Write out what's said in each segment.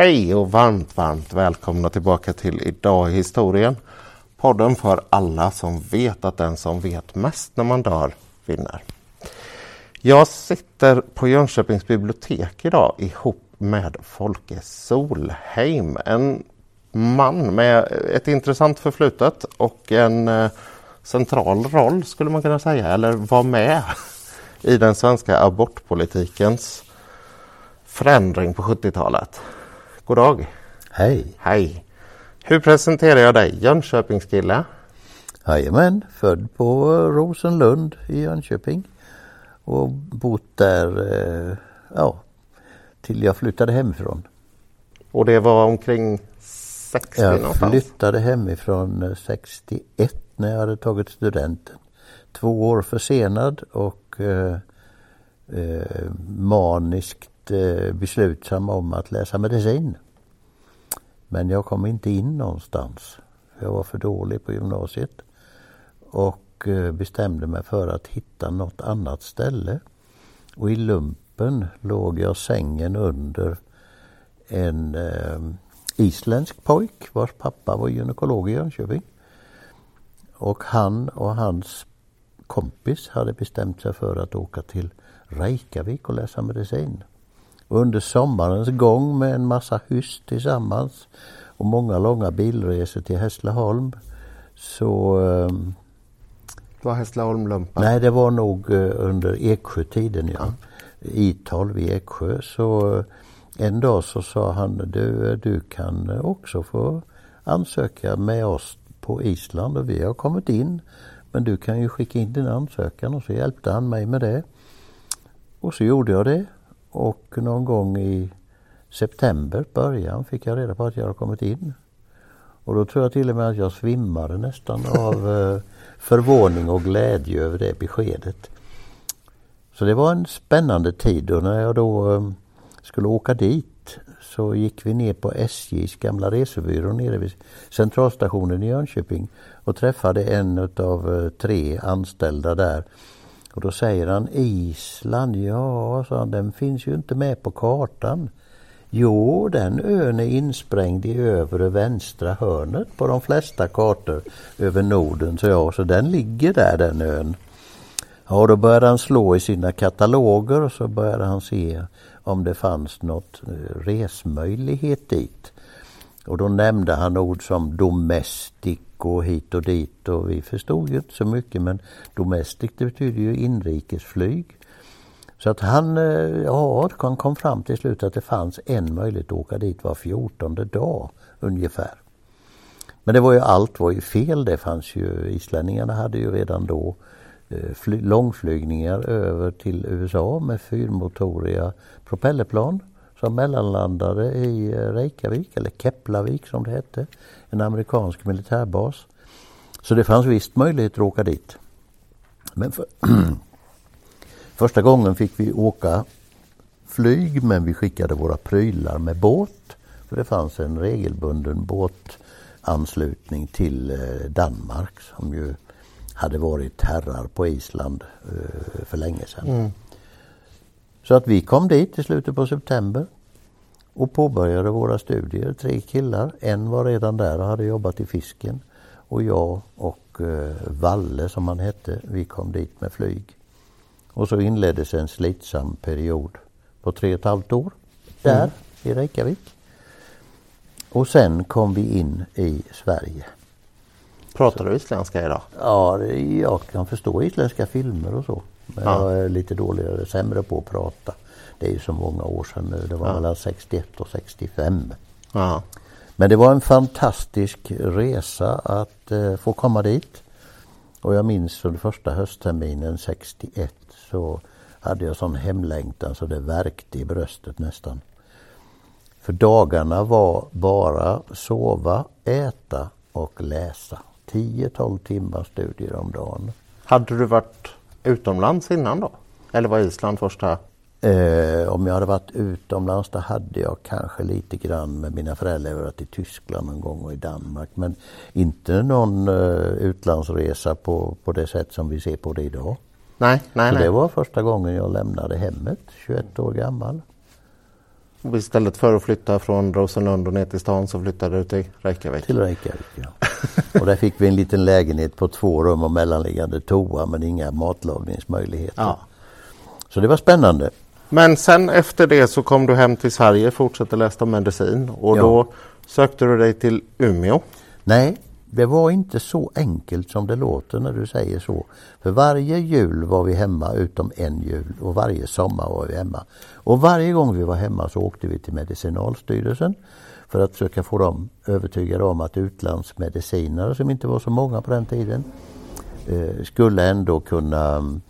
Hej och varmt, varmt välkomna tillbaka till Idag i historien. Podden för alla som vet att den som vet mest när man dör vinner. Jag sitter på Jönköpings bibliotek idag ihop med Folke Solheim. En man med ett intressant förflutet och en eh, central roll skulle man kunna säga, eller var med i den svenska abortpolitikens förändring på 70-talet. God dag! Hej! Hej! Hur presenterar jag dig? Jönköpingskille? Jajamän, född på Rosenlund i Jönköping och bott där eh, ja, till jag flyttade hemifrån. Och det var omkring 60 Jag någonstans? flyttade hemifrån 61 när jag hade tagit studenten. Två år försenad och eh, eh, maniskt Eh, beslutsam om att läsa medicin. Men jag kom inte in någonstans. Jag var för dålig på gymnasiet och eh, bestämde mig för att hitta något annat ställe. Och i lumpen låg jag sängen under en eh, isländsk pojk vars pappa var gynekolog i Jönköping. Och han och hans kompis hade bestämt sig för att åka till Reykjavik och läsa medicin. Och under sommarens gång med en massa hyss tillsammans och många långa bilresor till Hässleholm så eh, Det var Hässleholm-lumpen? Nej, det var nog eh, under Eksjötiden, ja. I-tal vid Eksjö. Så eh, en dag så sa han, du, du kan eh, också få ansöka med oss på Island och vi har kommit in. Men du kan ju skicka in din ansökan och så hjälpte han mig med det. Och så gjorde jag det. Och någon gång i september, början, fick jag reda på att jag hade kommit in. Och då tror jag till och med att jag svimmade nästan av eh, förvåning och glädje över det beskedet. Så det var en spännande tid och när jag då eh, skulle åka dit så gick vi ner på SJs gamla resebyrå nere vid centralstationen i Jönköping och träffade en av tre anställda där. Och då säger han Island, ja, så den finns ju inte med på kartan. Jo, den ön är insprängd i övre vänstra hörnet på de flesta kartor över Norden, så ja, så den ligger där den ön. Ja, då började han slå i sina kataloger och så började han se om det fanns något eh, resmöjlighet dit. Och då nämnde han ord som domestic och hit och dit och vi förstod ju inte så mycket men domestic det betyder ju inrikesflyg. Så att han, eh, ja, han kom fram till slut att det fanns en möjlighet att åka dit var fjortonde dag ungefär. Men det var ju allt var ju fel. Det fanns ju, islänningarna hade ju redan då eh, fly, långflygningar över till USA med fyrmotoriga propellerplan som mellanlandade i eh, Reykjavik, eller Keplavik som det hette, en amerikansk militärbas. Så det fanns visst möjlighet att åka dit. Men för, första gången fick vi åka flyg men vi skickade våra prylar med båt. För det fanns en regelbunden båtanslutning till eh, Danmark som ju hade varit herrar på Island eh, för länge sedan. Mm. Så att vi kom dit i slutet på september och påbörjade våra studier. Tre killar, en var redan där och hade jobbat i fisken. Och jag och eh, Valle som han hette, vi kom dit med flyg. Och så inleddes en slitsam period på tre och ett halvt år där Mm. i Reykjavik. Och sen kom vi in i Sverige. Pratar du isländska idag? Ja, jag kan förstå isländska filmer och så. Men Ja. jag är lite dåligare, sämre på att prata. Det är ju så många år sedan nu. Det var Ja. mellan 61 och 65. Ja. Men det var en fantastisk resa att eh, få komma dit. Och jag minns under första höstterminen 61 så hade jag sån hemlängtan så det värkte i bröstet nästan. För dagarna var bara sova, äta och läsa. 10-12 timmar studier om dagen. Hade du varit utomlands innan då? Eller var Island första? Eh, om jag hade varit utomlands då hade jag kanske lite grann med mina föräldrar varit i Tyskland någon gång och i Danmark. Men inte någon eh, utlandsresa på, på det sätt som vi ser på det idag. Nej, nej, Så nej. det var första gången jag lämnade hemmet, 21 år gammal. Och istället för att flytta från Rosenlund och ner till stan så flyttade du till Reykjavik? Till Reykjavik, ja. och där fick vi en liten lägenhet på två rum och mellanliggande toa men inga matlagningsmöjligheter. Ja. Så det var spännande. Men sen efter det så kom du hem till Sverige, fortsatte läsa medicin och ja. då sökte du dig till Umeå. Nej, det var inte så enkelt som det låter när du säger så. För varje jul var vi hemma utom en jul och varje sommar var vi hemma. Och varje gång vi var hemma så åkte vi till Medicinalstyrelsen för att försöka få dem övertygade om att utlandsmedicinare, som inte var så många på den tiden, eh, skulle ändå kunna mm,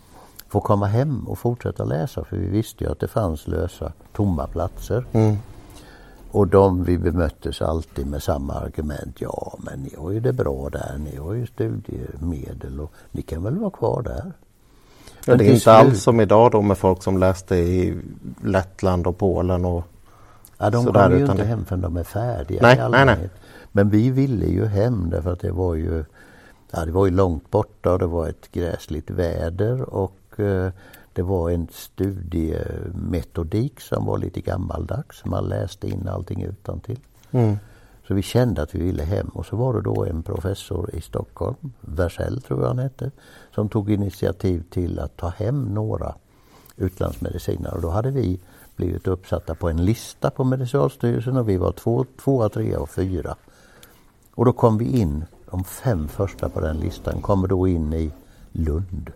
få komma hem och fortsätta läsa för vi visste ju att det fanns lösa tomma platser. Mm. Och de vi bemöttes alltid med samma argument. Ja, men ni har ju det bra där. Ni har ju studiemedel och ni kan väl vara kvar där. Ja, det är inte alls som idag då med folk som läste i Lettland och Polen och Ja, de kommer ju inte hem förrän de är färdiga nej, nej, nej. Men vi ville ju hem därför att det var ju, ja, det var ju långt borta och det var ett gräsligt väder och eh, det var en studiemetodik som var lite gammaldags. Man läste in allting utan till. Mm. Så vi kände att vi ville hem och så var det då en professor i Stockholm, Versell tror jag han hette, som tog initiativ till att ta hem några utlandsmedicinare. Och då hade vi blivit uppsatta på en lista på Medicinalstyrelsen och vi var två, tvåa, trea och fyra. Och då kom vi in, de fem första på den listan kommer då in i Lund.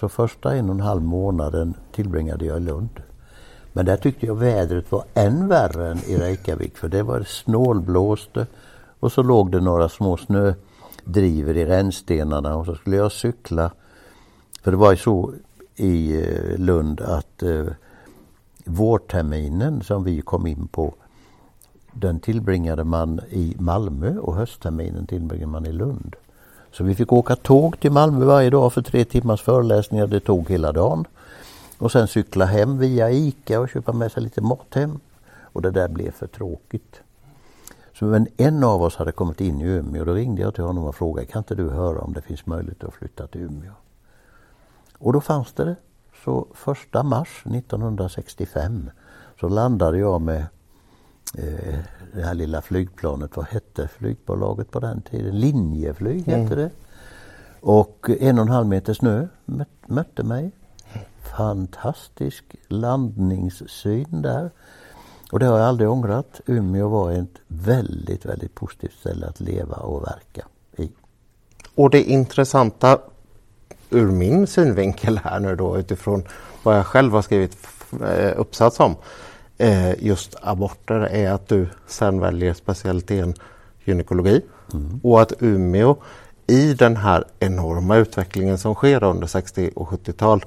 Så första en och en halv månaden tillbringade jag i Lund. Men där tyckte jag vädret var än värre än i Reykjavik för det var snålblåste och så låg det några små snödrivor i rännstenarna och så skulle jag cykla. För det var ju så i eh, Lund att eh, vårterminen som vi kom in på den tillbringade man i Malmö och höstterminen tillbringade man i Lund. Så vi fick åka tåg till Malmö varje dag för tre timmars föreläsningar. Det tog hela dagen. Och sen cykla hem via ICA och köpa med sig lite mat hem. Och det där blev för tråkigt. Så men en av oss hade kommit in i Umeå. Då ringde jag till honom och frågade kan inte du höra om det finns möjlighet att flytta till Umeå? Och då fanns det det. Så första mars 1965 så landade jag med eh, det här lilla flygplanet. Vad hette flygbolaget på den tiden? Linjeflyg hette mm. det. Och en och en halv meter snö mötte mig. Fantastisk landningssyn där. Och det har jag aldrig ångrat. Umeå var ett väldigt, väldigt positivt ställe att leva och verka i. Och det intressanta ur min synvinkel här nu då utifrån vad jag själv har skrivit eh, uppsats om eh, just aborter är att du sen väljer specialiteten gynekologi mm. och att Umeå i den här enorma utvecklingen som sker under 60 och 70-tal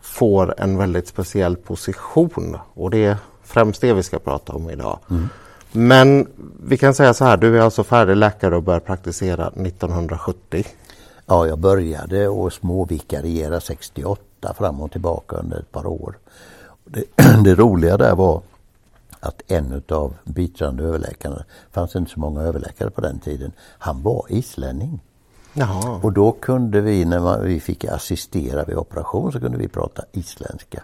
får en väldigt speciell position och det är främst det vi ska prata om idag. Mm. Men vi kan säga så här, du är alltså färdig läkare och börjar praktisera 1970. Ja, jag började och småvikariera 68 fram och tillbaka under ett par år. Det, det roliga där var att en av biträdande överläkarna, fanns inte så många överläkare på den tiden, han var islänning. Jaha. Och då kunde vi, när man, vi fick assistera vid operation, så kunde vi prata isländska.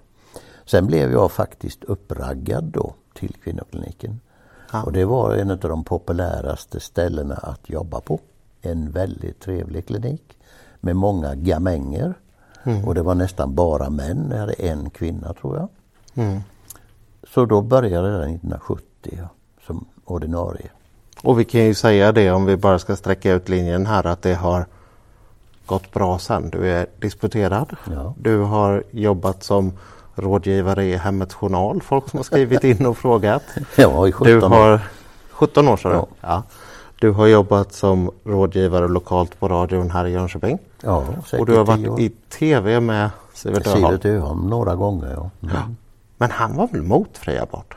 Sen blev jag faktiskt uppraggad då till kvinnokliniken. Ja. Och det var en av de populäraste ställena att jobba på. En väldigt trevlig klinik med många gamänger. Mm. Och det var nästan bara män. Jag hade en kvinna tror jag. Mm. Så då började jag 1970 ja, som ordinarie. Och vi kan ju säga det om vi bara ska sträcka ut linjen här att det har gått bra sen. Du är disputerad. Ja. Du har jobbat som rådgivare i Hemmets Journal. Folk som har skrivit in och frågat. Ja, i 17 år. Du har 17 år sedan. Ja. ja. Du har jobbat som rådgivare lokalt på radion här i Jönköping. Ja, Och du har varit i TV med Sivert Öholm. Sivert Öholm några gånger. Ja. Mm. ja. Men han var väl mot fri abort?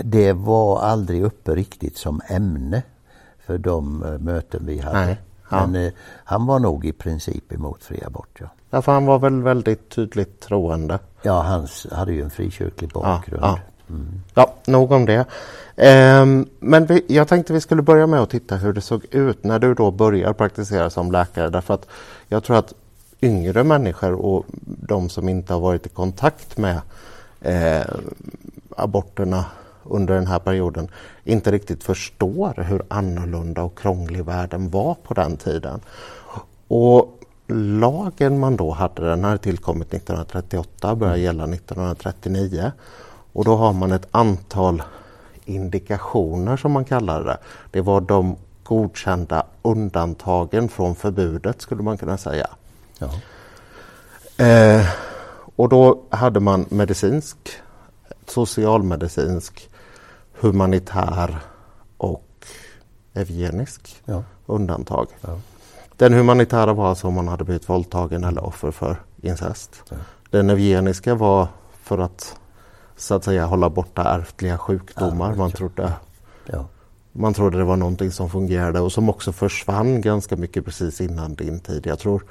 Det var aldrig uppe riktigt som ämne för de uh, möten vi hade. Nej, ja. Men uh, han var nog i princip emot fri abort. Ja. ja, för han var väl väldigt tydligt troende. Ja, han hade ju en frikyrklig bakgrund. Ja, ja. Mm. ja nog om det. Um, men vi, jag tänkte vi skulle börja med att titta hur det såg ut när du då börjar praktisera som läkare. Därför att jag tror att yngre människor och de som inte har varit i kontakt med eh, aborterna under den här perioden inte riktigt förstår hur annorlunda och krånglig världen var på den tiden. Och lagen man då hade, den hade tillkommit 1938 började gälla 1939. Och då har man ett antal indikationer som man kallar det. Det var de godkända undantagen från förbudet skulle man kunna säga. Eh, och då hade man medicinsk, socialmedicinsk, humanitär och eugenisk ja. undantag. Ja. Den humanitära var alltså om man hade blivit våldtagen eller offer för incest. Ja. Den eugeniska var för att så att säga hålla borta ärftliga sjukdomar. man, trodde, man trodde det var någonting som fungerade och som också försvann ganska mycket precis innan din tid. Jag tror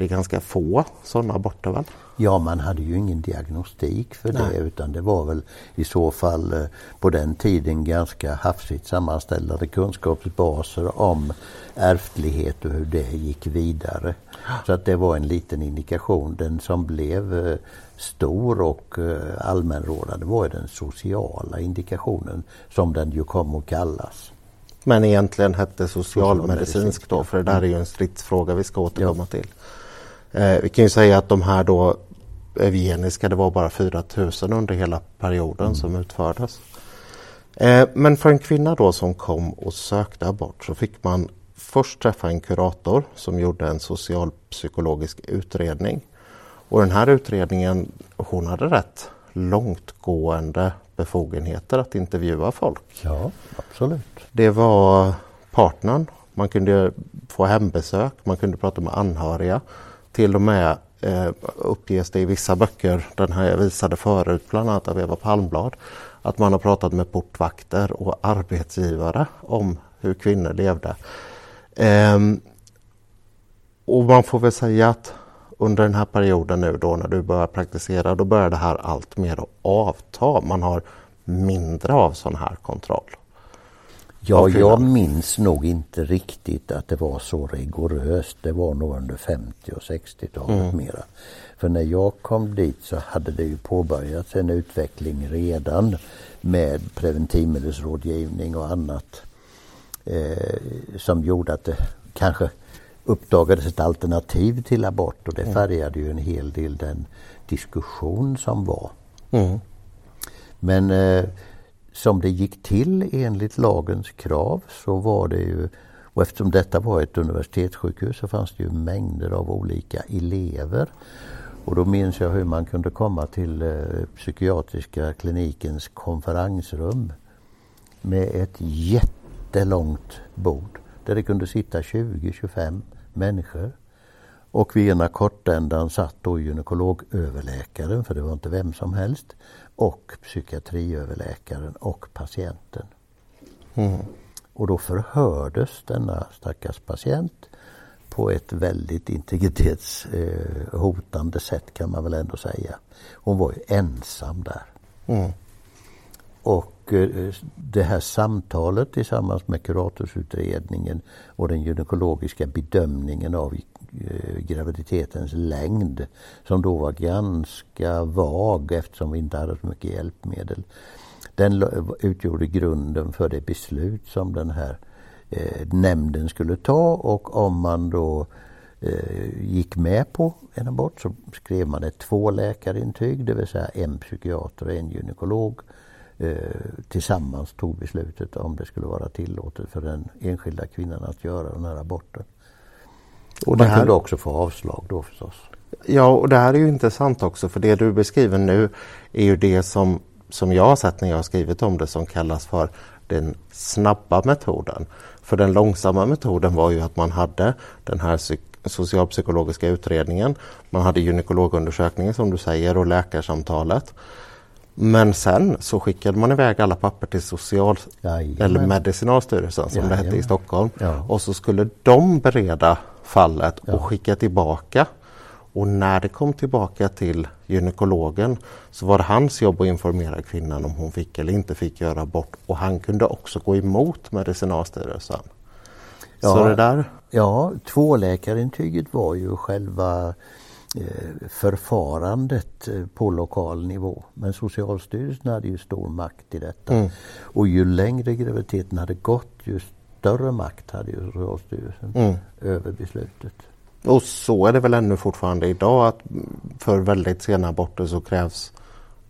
det är ganska få sådana aborter väl? Ja, man hade ju ingen diagnostik för Nej. det utan det var väl i så fall eh, på den tiden ganska hafsigt sammanställda kunskapsbaser om ärftlighet och hur det gick vidare. Så att det var en liten indikation. Den som blev eh, stor och eh, allmänrådande var den sociala indikationen som den ju kom att kallas. Men egentligen hette socialmedicinsk då, för det där är ju en stridsfråga vi ska återkomma ja. till. Eh, vi kan ju säga att de här då eugeniska, det var bara 4000 under hela perioden mm. som utfördes. Eh, men för en kvinna då som kom och sökte abort så fick man först träffa en kurator som gjorde en socialpsykologisk utredning. Och den här utredningen, hon hade rätt långtgående befogenheter att intervjua folk. Ja, absolut. Det var partnern, man kunde få hembesök, man kunde prata med anhöriga. Till och med eh, uppges det i vissa böcker, den här jag visade förut, bland annat av Eva Palmblad, att man har pratat med portvakter och arbetsgivare om hur kvinnor levde. Ehm, och man får väl säga att under den här perioden nu då när du börjar praktisera, då börjar det här allt mer att avta. Man har mindre av sån här kontroll. Ja, jag minns nog inte riktigt att det var så rigoröst. Det var nog under 50 och 60-talet mm. mera. För när jag kom dit så hade det ju påbörjats en utveckling redan med preventivmedelsrådgivning och annat eh, som gjorde att det kanske uppdagades ett alternativ till abort och det mm. färgade ju en hel del den diskussion som var. Mm. Men eh, som det gick till enligt lagens krav så var det ju, och eftersom detta var ett universitetssjukhus så fanns det ju mängder av olika elever. Och då minns jag hur man kunde komma till eh, psykiatriska klinikens konferensrum med ett jättelångt bord där det kunde sitta 20-25 människor. Och vid ena kortändan satt då gynekologöverläkaren, för det var inte vem som helst, och psykiatriöverläkaren och patienten. Mm. Och då förhördes denna stackars patient på ett väldigt integritetshotande sätt kan man väl ändå säga. Hon var ju ensam där. Mm. Och Eh, det här samtalet tillsammans med kuratorsutredningen och den gynekologiska bedömningen av eh, graviditetens längd som då var ganska vag eftersom vi inte hade så mycket hjälpmedel. Den utgjorde grunden för det beslut som den här eh, nämnden skulle ta och om man då gick med på en abort så skrev man ett tvåläkarintyg, det vill säga en psykiater och en gynekolog tillsammans tog beslutet om det skulle vara tillåtet för den enskilda kvinnan att göra den här aborten. Och Man här... kunde också få avslag då förstås. Ja, och det här är ju intressant också för det du beskriver nu är ju det som, som jag har sett när jag har skrivit om det som kallas för den snabba metoden. För den långsamma metoden var ju att man hade den här socialpsykologiska utredningen, man hade gynekologundersökningen som du säger och läkarsamtalet. Men sen så skickade man iväg alla papper till social Jajamän. eller Medicinalstyrelsen som Jajamän. det hette i Stockholm. Ja. Och så skulle de bereda fallet och ja. skicka tillbaka. Och när det kom tillbaka till gynekologen så var det hans jobb att informera kvinnan om hon fick eller inte fick göra abort och han kunde också gå emot Medicinalstyrelsen. Ja, så det där... ja tvåläkarintyget var ju själva förfarandet eh, på lokal nivå. Men Socialstyrelsen hade ju stor makt i detta. Mm. Och ju längre graviditeten hade gått ju större makt hade ju Socialstyrelsen mm. över beslutet. Och så är det väl ännu fortfarande idag att för väldigt sena aborter så krävs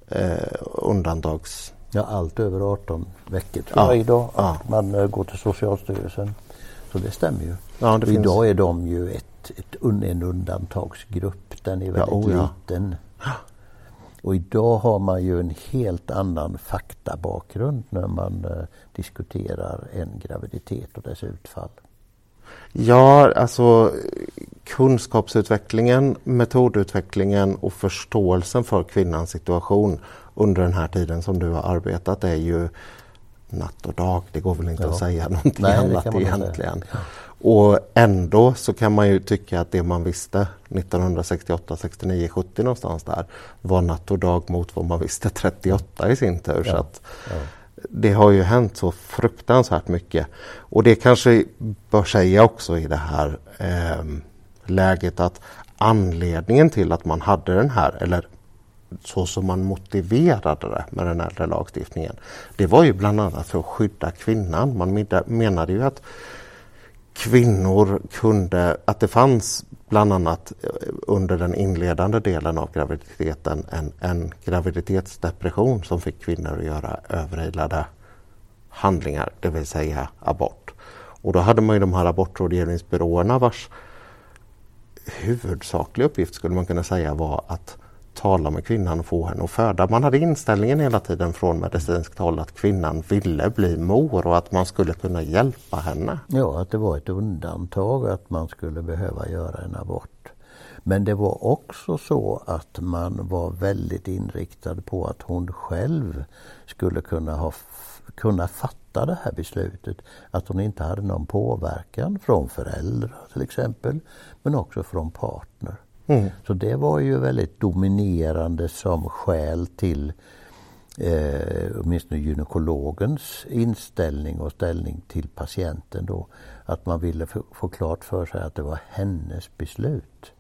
eh, undantags... Ja, allt över 18 veckor tror ja. jag idag. Ja. Man äh, går till Socialstyrelsen. Så det stämmer ju. Ja, det finns... Idag är de ju ett, ett, en undantagsgrupp. Den är väldigt ja, oh, liten. Och idag har man ju en helt annan faktabakgrund när man eh, diskuterar en graviditet och dess utfall. Ja, alltså kunskapsutvecklingen, metodutvecklingen och förståelsen för kvinnans situation under den här tiden som du har arbetat är ju natt och dag. Det går väl inte ja. att säga någonting Nej, annat egentligen. Ja. Och ändå så kan man ju tycka att det man visste 1968, 69, 70 någonstans där var natt och dag mot vad man visste 38 i sin tur. Ja. Så att Det har ju hänt så fruktansvärt mycket. Och det kanske bör säga också i det här eh, läget att anledningen till att man hade den här, eller så som man motiverade det med den äldre lagstiftningen. Det var ju bland annat för att skydda kvinnan. Man menade ju att kvinnor kunde, att det fanns bland annat eh, under den inledande delen av graviditeten en, en graviditetsdepression som fick kvinnor att göra överilade handlingar, det vill säga abort. Och då hade man ju de här abortrådgivningsbyråerna vars huvudsakliga uppgift skulle man kunna säga var att tala med kvinnan och få henne att föda. Man hade inställningen hela tiden från medicinskt håll att kvinnan ville bli mor och att man skulle kunna hjälpa henne. Ja, att det var ett undantag att man skulle behöva göra en abort. Men det var också så att man var väldigt inriktad på att hon själv skulle kunna, ha, kunna fatta det här beslutet. Att hon inte hade någon påverkan från föräldrar till exempel, men också från partner. Mm. Så det var ju väldigt dominerande som skäl till eh, åtminstone gynekologens inställning och ställning till patienten då. Att man ville få klart för sig att det var hennes beslut.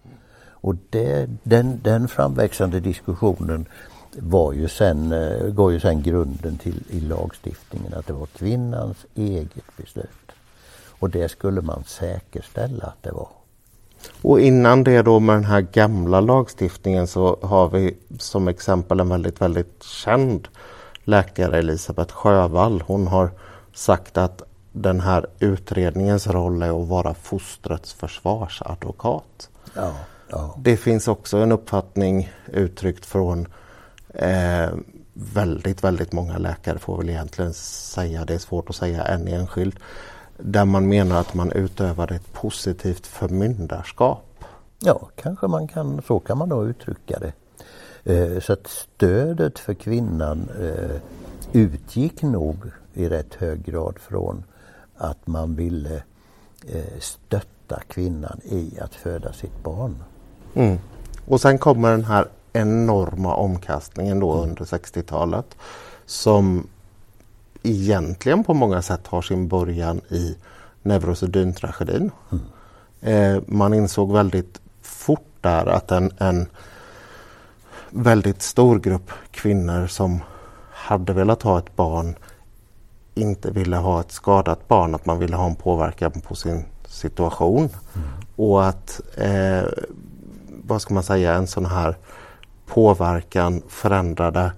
Och det, den, den framväxande diskussionen var ju sen, eh, går ju sen grunden till i lagstiftningen att det var kvinnans eget beslut. Och det skulle man säkerställa att det var. Och innan det då med den här gamla lagstiftningen så har vi som exempel en väldigt, väldigt känd läkare Elisabeth Sjövall. Hon har sagt att den här utredningens roll är att vara fostrets försvarsadvokat. Ja, ja. Det finns också en uppfattning uttryckt från eh, väldigt, väldigt många läkare får väl egentligen säga, det är svårt att säga en enskild, där man menar att man utövar ett positivt förmyndarskap. Ja, kanske man kan, så kan man då uttrycka det. Eh, så att stödet för kvinnan eh, utgick nog i rätt hög grad från att man ville eh, stötta kvinnan i att föda sitt barn. Mm. Och sen kommer den här enorma omkastningen då mm. under 60-talet som egentligen på många sätt har sin början i neurosedyntragedin. Mm. Eh, man insåg väldigt fort där att en, en väldigt stor grupp kvinnor som hade velat ha ett barn inte ville ha ett skadat barn, att man ville ha en påverkan på sin situation. Mm. Och att, eh, vad ska man säga, en sån här påverkan förändrade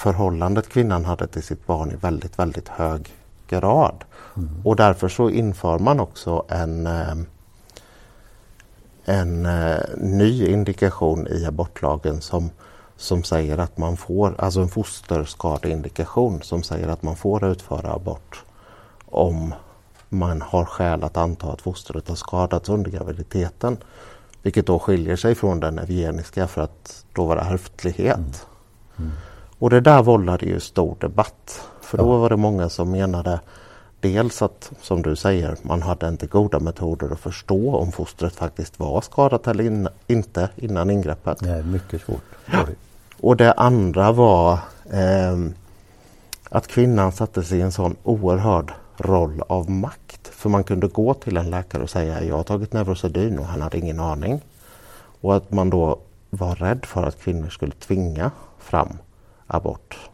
förhållandet kvinnan hade till sitt barn i väldigt, väldigt hög grad. Mm. Och därför så inför man också en, eh, en eh, ny indikation i abortlagen som, som säger att man får, alltså en fosterskadeindikation som säger att man får utföra abort om man har skäl att anta att fostret har skadats under graviditeten. Vilket då skiljer sig från den eugeniska för att då var det ärftlighet. Mm. Mm. Och det där vållade ju stor debatt. För då var det många som menade dels att, som du säger, man hade inte goda metoder att förstå om fostret faktiskt var skadat eller in, inte innan ingreppet. Nej, mycket svårt. Ja. Och det andra var eh, att kvinnan satte sig i en sån oerhörd roll av makt. För man kunde gå till en läkare och säga jag har tagit Neurosedyn och han hade ingen aning. och att man då var rädd för att kvinnor skulle tvinga fram abort.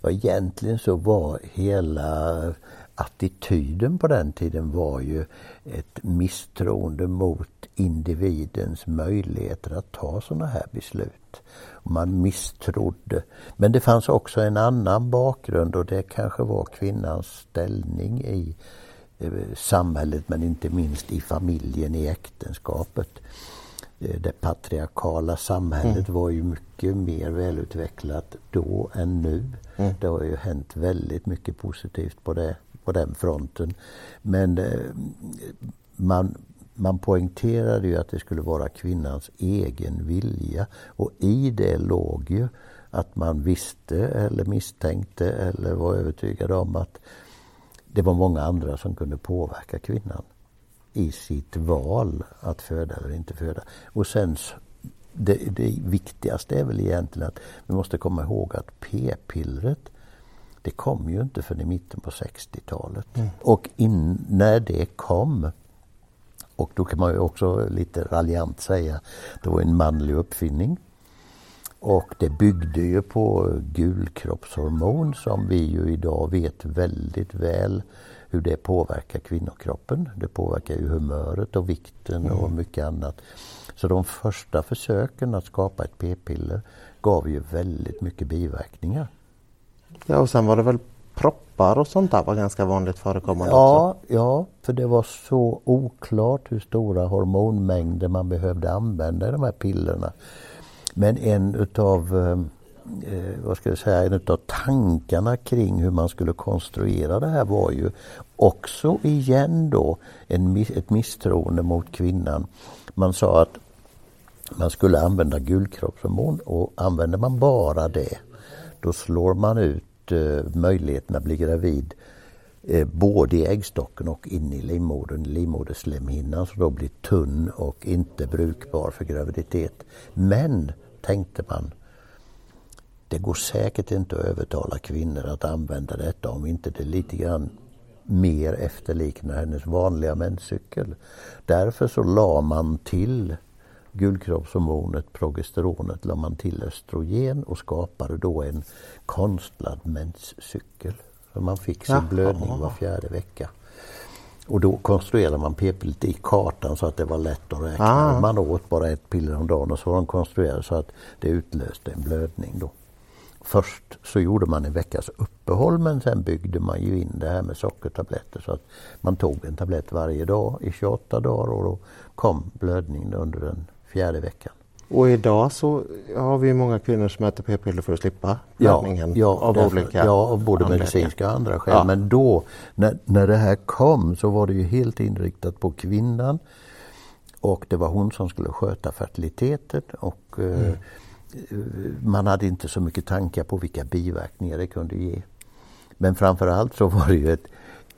Ja, egentligen så var hela attityden på den tiden var ju ett misstroende mot individens möjligheter att ta sådana här beslut. Man misstrodde. Men det fanns också en annan bakgrund och det kanske var kvinnans ställning i eh, samhället men inte minst i familjen, i äktenskapet. Eh, det patriarkala samhället mm. var ju mycket mer välutvecklat då än nu. Mm. Det har ju hänt väldigt mycket positivt på, det, på den fronten. Men eh, man, man poängterade ju att det skulle vara kvinnans egen vilja och i det låg ju att man visste eller misstänkte eller var övertygad om att det var många andra som kunde påverka kvinnan i sitt val att föda eller inte föda. Och sen det, det viktigaste är väl egentligen att vi måste komma ihåg att p-pillret det kom ju inte förrän i mitten på 60-talet. Mm. Och in, när det kom och då kan man ju också lite raljant säga det var en manlig uppfinning. Och det byggde ju på gulkroppshormon som vi ju idag vet väldigt väl hur det påverkar kvinnokroppen. Det påverkar ju humöret och vikten och mm. mycket annat. Så de första försöken att skapa ett p-piller gav ju väldigt mycket biverkningar. Ja och sen var det väl proppar och sånt där var ganska vanligt förekommande ja, också? Ja, för det var så oklart hur stora hormonmängder man behövde använda i de här pillerna. Men en utav eh, vad ska jag säga, en utav tankarna kring hur man skulle konstruera det här var ju också igen då en, ett misstroende mot kvinnan. Man sa att man skulle använda gulkroppshormon och använder man bara det då slår man ut eh, möjligheten att bli gravid eh, både i äggstocken och in i livmodern, livmoderslemhinnan som då blir tunn och inte brukbar för graviditet. Men, tänkte man, det går säkert inte att övertala kvinnor att använda detta om inte det lite grann mer efterliknar hennes vanliga menscykel. Därför så la man till guldkroppshormonet, progesteronet, la man till östrogen och skapade då en konstlad menscykel. Man fick sin blödning var fjärde vecka. Och då konstruerade man p-pillret i kartan så att det var lätt att räkna. Ah. Man åt bara ett piller om dagen och så var de konstruerade så att det utlöste en blödning. Då. Först så gjorde man en veckas uppehåll men sen byggde man ju in det här med sockertabletter så att man tog en tablett varje dag i 28 dagar och då kom blödningen under den fjärde veckan. Och idag så har vi många kvinnor som äter p-piller för att slippa blödningen ja, ja, av därför, olika Ja, av både medicinska och andra skäl. Ja. Men då, när, när det här kom så var det ju helt inriktat på kvinnan. Och det var hon som skulle sköta fertiliteten och eh, mm. eh, man hade inte så mycket tankar på vilka biverkningar det kunde ge. Men framförallt så var det ju ett,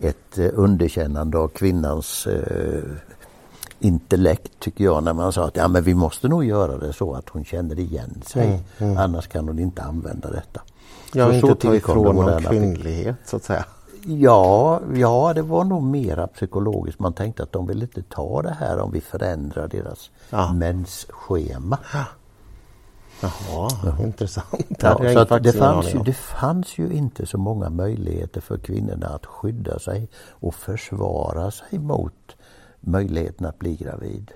ett underkännande av kvinnans eh, intellekt tycker jag när man sa att ja, men vi måste nog göra det så att hon känner igen sig. Mm, mm. Annars kan hon inte använda detta. Ja, så inte ta ifrån någon kvinnlighet så att säga. Ja, ja, det var nog mera psykologiskt. Man tänkte att de vill inte ta det här om vi förändrar deras ja. mensschema. Ja. Jaha, ja. intressant. Ja, så att det, fanns ju, det fanns ju inte så många möjligheter för kvinnorna att skydda sig och försvara sig mot möjligheten att bli gravid.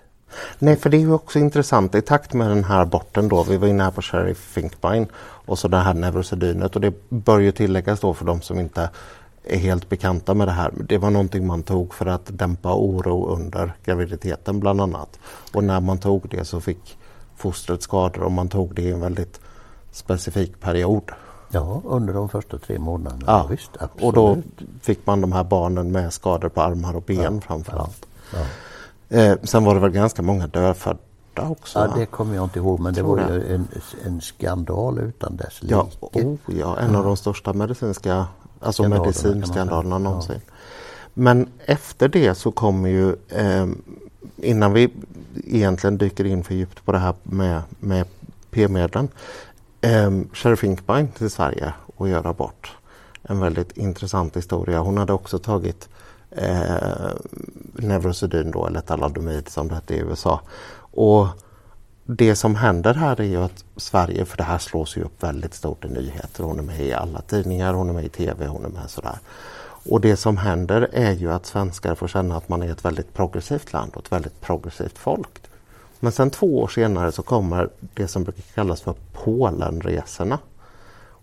Nej, för det är ju också intressant i takt med den här aborten då, vi var inne här på Sherry Finkbein och så det här Neurosedynet och det bör ju tilläggas då för de som inte är helt bekanta med det här. Det var någonting man tog för att dämpa oro under graviditeten bland annat. Och när man tog det så fick fostret skador och man tog det i en väldigt specifik period. Ja, under de första tre månaderna. Ja, visst, och då fick man de här barnen med skador på armar och ben ja, framförallt. Ja. Eh, sen var det väl ganska många dödfödda också? Ja, det kommer jag inte ihåg men det var ju en, en skandal utan dess like. Ja, oh, ja en av de största medicinska alltså medicinskandalerna någonsin. Ja. Men efter det så kommer ju, eh, innan vi egentligen dyker in för djupt på det här med, med p-medlen, eh, Sheriff Finkbein till Sverige och gör abort. En väldigt intressant historia. Hon hade också tagit eh, Neurosedyn då, eller Taladomid som det hette i USA. Och det som händer här är ju att Sverige, för det här slås ju upp väldigt stort i nyheter. Hon är med i alla tidningar, hon är med i TV, hon är med sådär. Och det som händer är ju att svenskar får känna att man är ett väldigt progressivt land och ett väldigt progressivt folk. Men sen två år senare så kommer det som brukar kallas för Polenresorna.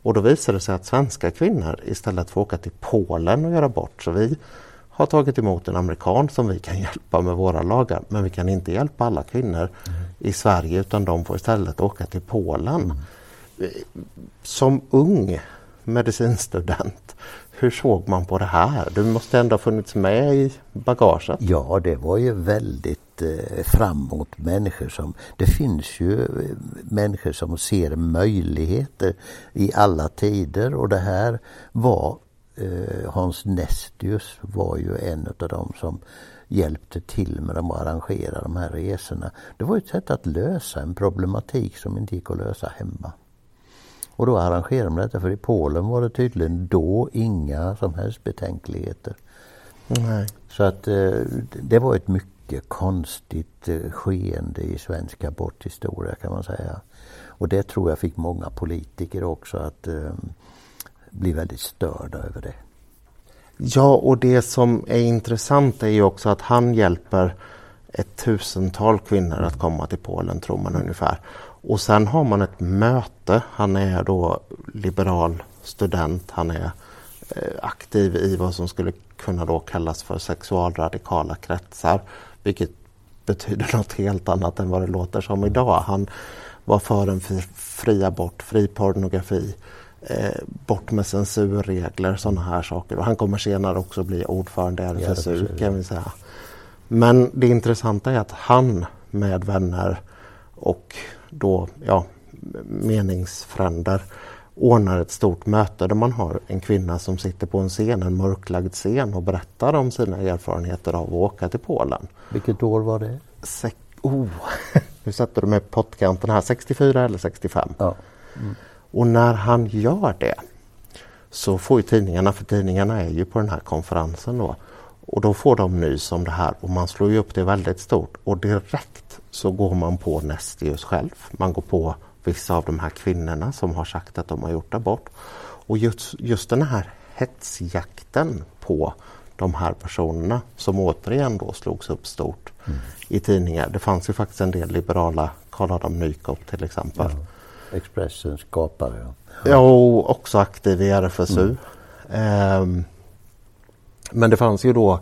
Och då visar det sig att svenska kvinnor istället får åka till Polen och göra bort. Så vi har tagit emot en amerikan som vi kan hjälpa med våra lagar. Men vi kan inte hjälpa alla kvinnor mm. i Sverige utan de får istället åka till Polen. Mm. Som ung medicinstudent, hur såg man på det här? Du måste ändå ha funnits med i bagaget? Ja, det var ju väldigt eh, framåt människor som... Det finns ju eh, människor som ser möjligheter i alla tider och det här var eh, Hans Nestius var ju en av dem som hjälpte till med att arrangera de här resorna. Det var ett sätt att lösa en problematik som inte gick att lösa hemma. Och då arrangerade man detta för i Polen var det tydligen då inga som helst betänkligheter. Nej. Så att eh, det var ett mycket konstigt eh, skeende i svensk aborthistoria kan man säga. Och det tror jag fick många politiker också att eh, bli väldigt störda över det. Ja, och det som är intressant är ju också att han hjälper ett tusental kvinnor att komma till Polen, tror man ungefär. Och sen har man ett möte. Han är då liberal student. Han är eh, aktiv i vad som skulle kunna då kallas för sexualradikala kretsar. Vilket betyder något helt annat än vad det låter som idag. Han var för en fri abort, fri pornografi, eh, bort med censurregler, sådana här saker. Och han kommer senare också bli ordförande i RFSU kan vi säga. Men det intressanta är att han med vänner och då ja, meningsfränder ordnar ett stort möte där man har en kvinna som sitter på en scen, en mörklagd scen och berättar om sina erfarenheter av att åka till Polen. Vilket år var det? Se oh. nu sätter du mig på pottkanten här, 64 eller 65. Ja. Mm. Och när han gör det så får ju tidningarna, för tidningarna är ju på den här konferensen då, och då får de nys om det här och man slår ju upp det väldigt stort och direkt så går man på Nestius själv. Man går på vissa av de här kvinnorna som har sagt att de har gjort abort. Och just, just den här hetsjakten på de här personerna som återigen då slogs upp stort mm. i tidningar. Det fanns ju faktiskt en del liberala, Karl Adam Nykop till exempel. Ja. Expressens skapare. Ja, ja och också aktiv i RFSU. Mm. Um, men det fanns ju då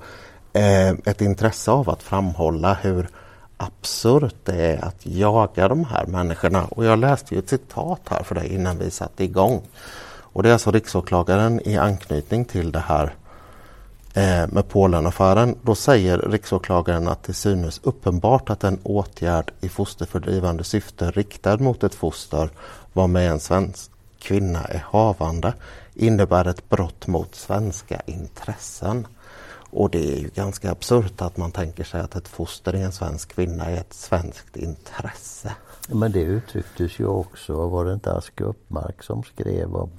eh, ett intresse av att framhålla hur absurt det är att jaga de här människorna. Och jag läste ju ett citat här för dig innan vi satte igång. Och det är alltså riksåklagaren i anknytning till det här eh, med Polenaffären. Då säger riksåklagaren att det synes uppenbart att en åtgärd i fosterfördrivande syfte riktad mot ett foster var med en svensk kvinna är havande innebär ett brott mot svenska intressen. Och det är ju ganska absurt att man tänker sig att ett foster i en svensk kvinna är ett svenskt intresse. Men det uttrycktes ju också, var det inte Aske Uppmark som skrev om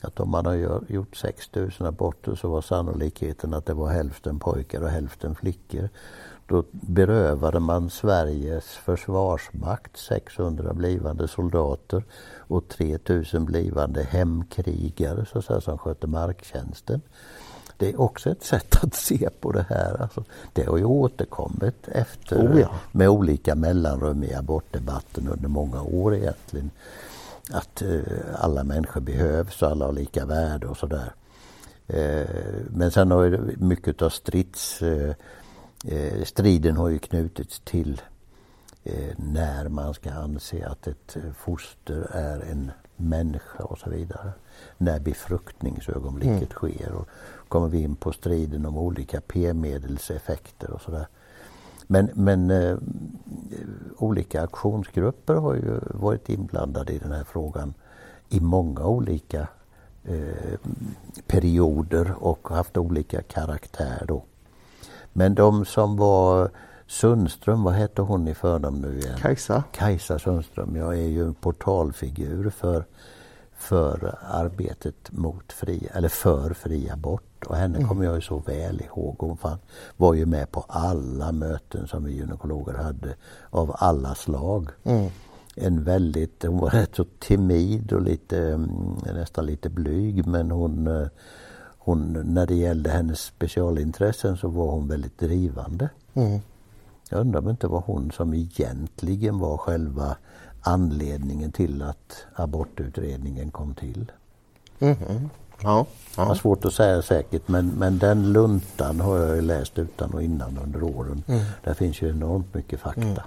att om man har gjort 6000 aborter så var sannolikheten att det var hälften pojkar och hälften flickor. Då berövade man Sveriges försvarsmakt 600 blivande soldater och 3000 blivande hemkrigare så att säga, som skötte marktjänsten. Det är också ett sätt att se på det här. Alltså, det har ju återkommit efter oh ja. med olika mellanrum i abortdebatten under många år egentligen. Att eh, alla människor behövs och alla har lika värde och sådär. Eh, men sen har ju mycket av strids eh, eh, striden har ju knutits till eh, när man ska anse att ett foster är en människa och så vidare. När befruktningsögonblicket mm. sker. Och kommer vi in på striden om olika p-medelseffekter och sådär. Men, men eh, olika aktionsgrupper har ju varit inblandade i den här frågan i många olika eh, perioder och haft olika karaktär då. Men de som var Sundström, vad hette hon i förnamn nu igen? Kajsa. Kajsa Sundström, jag är ju en portalfigur för, för arbetet mot fri, eller för fri abort och henne kommer jag ju så väl ihåg. Hon fan, var ju med på alla möten som vi gynekologer hade av alla slag. Mm. En väldigt, hon var rätt så timid och lite, mm, nästan lite blyg men hon, eh, hon, när det gällde hennes specialintressen så var hon väldigt drivande. Mm. Jag undrar om det inte var hon som egentligen var själva anledningen till att abortutredningen kom till. Mhm. Ja, Det var ja. svårt att säga säkert men, men den luntan har jag ju läst utan och innan under åren. Mm. Där finns ju enormt mycket fakta.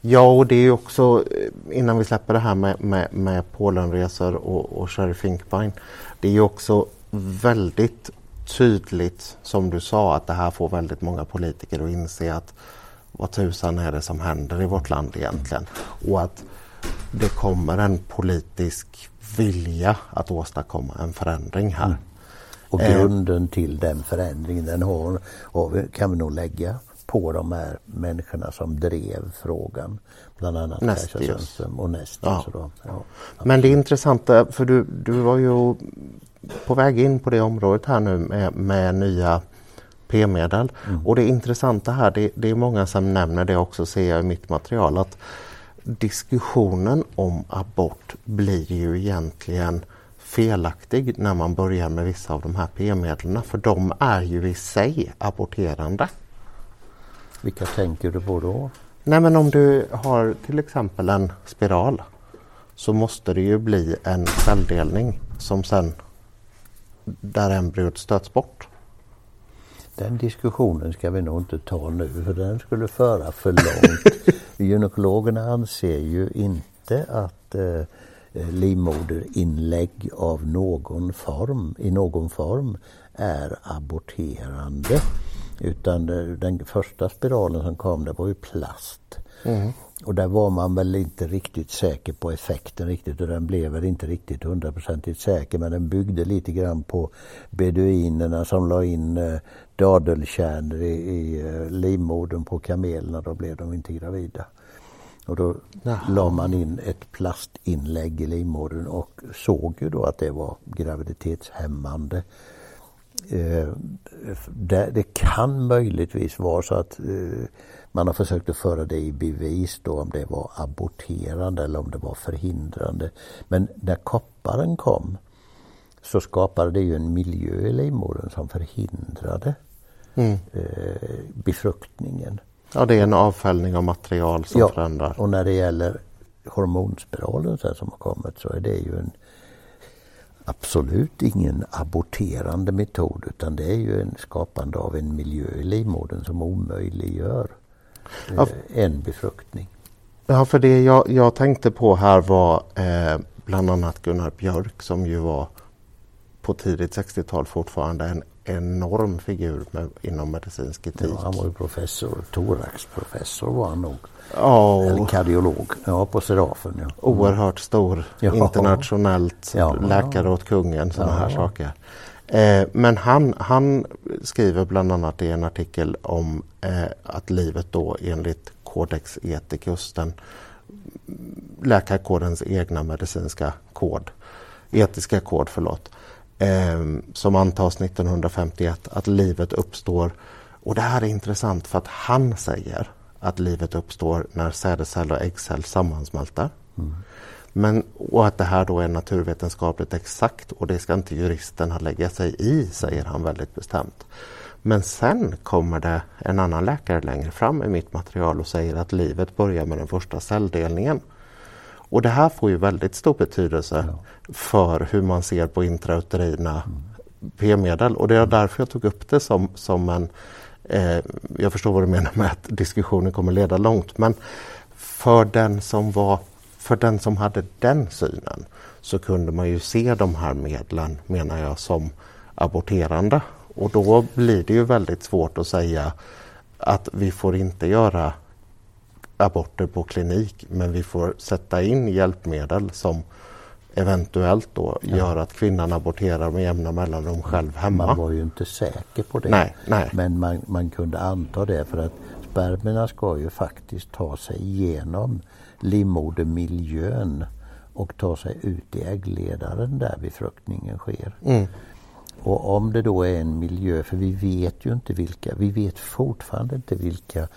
ja, och det är också eh, innan vi släpper det här med, med, med Polenresor och, och Sherry Finkbein. Det är ju också väldigt tydligt som du sa att det här får väldigt många politiker att inse att vad tusan är det som händer i vårt land egentligen? Och att det kommer en politisk vilja att åstadkomma en förändring här. Och Eh. grunden till den förändringen den har, kan vi nog lägga på de här människorna som drev frågan. Bland annat Nestius. Kajsa Sundström och Nestius. Ja. ja. Men det intressanta, för du, du var ju på väg in på det området här nu med, med nya p-medel. Och det intressanta här, det, det är många som nämner det också ser jag i mitt material att diskussionen om abort blir ju egentligen felaktig när man börjar med vissa av de här p-medlen för de är ju i sig aborterande. Vilka tänker du på då? Nej men om du har till exempel en spiral så måste det ju bli en celldelning som sen där embryot stöts bort. Den diskussionen ska vi nog inte ta nu för den skulle föra för långt. Gynekologerna anser ju inte att eh, livmoderinlägg av någon form, i någon form är aborterande. Utan eh, den första spiralen som kom det var ju plast. Och där var man väl inte riktigt säker på effekten riktigt och den blev väl inte riktigt hundraprocentigt säker men den byggde lite grann på beduinerna som la in eh, dadelkärnor i, i eh, livmodern på kamelerna. Då blev de inte gravida. Och då Jaha. la man in ett plastinlägg i livmodern och såg ju då att det var graviditetshämmande. Eh, det, det kan möjligtvis vara så att eh, man har försökt att föra det i bevis då om det var aborterande eller om det var förhindrande. Men när kopparen kom så skapade det ju en miljö i livmodern som förhindrade Mm. eh, befruktningen. Ja, det är en avfällning av material som Ja, förändrar. och när det gäller hormonspiralen sen som har kommit så är det ju en absolut ingen aborterande metod utan det är ju en skapande av en miljö i livmodern som omöjliggör Ja. eh, en befruktning. Ja, för det jag, jag tänkte på här var eh, bland annat Gunnar Björk som ju var på tidigt 60-tal fortfarande en enorm figur med, inom medicinsk etik. Ja, han var ju professor, thoraxprofessor var han nog. Ja, Eller kardiolog, ja på Serafen. Ja. oerhört stor Ja. internationellt Ja. läkare åt kungen, sådana här saker. Eh, men han, han skriver bland annat i en artikel om eh, att livet då enligt Codex Ethicus, den läkarkodens egna medicinska kod, etiska kod, förlåt, eh, som antas 1951, att livet uppstår. Och det här är intressant för att han säger att livet uppstår när sädescell och äggcell sammansmälter. Mm. Men, och att det här då är naturvetenskapligt exakt och det ska inte juristerna lägga sig i, säger han väldigt bestämt. Men sen kommer det en annan läkare längre fram i mitt material och säger att livet börjar med den första celldelningen. Och det här får ju väldigt stor betydelse för hur man ser på intrauterina p-medel och det är därför jag tog upp det som, som en eh, jag förstår vad du menar med att diskussionen kommer leda långt men för den som var för den som hade den synen så kunde man ju se de här medlen menar jag som aborterande och då blir det ju väldigt svårt att säga att vi får inte göra aborter på klinik men vi får sätta in hjälpmedel som eventuellt då gör att kvinnan aborterar med jämna mellanrum själv hemma. Man var ju inte säker på det. Nej, nej. Men man, man kunde anta det för att spermierna ska ju faktiskt ta sig igenom livmodermiljön och ta sig ut i äggledaren där befruktningen sker. Mm. Och om det då är en miljö, för vi vet ju inte vilka, vi vet fortfarande inte vilka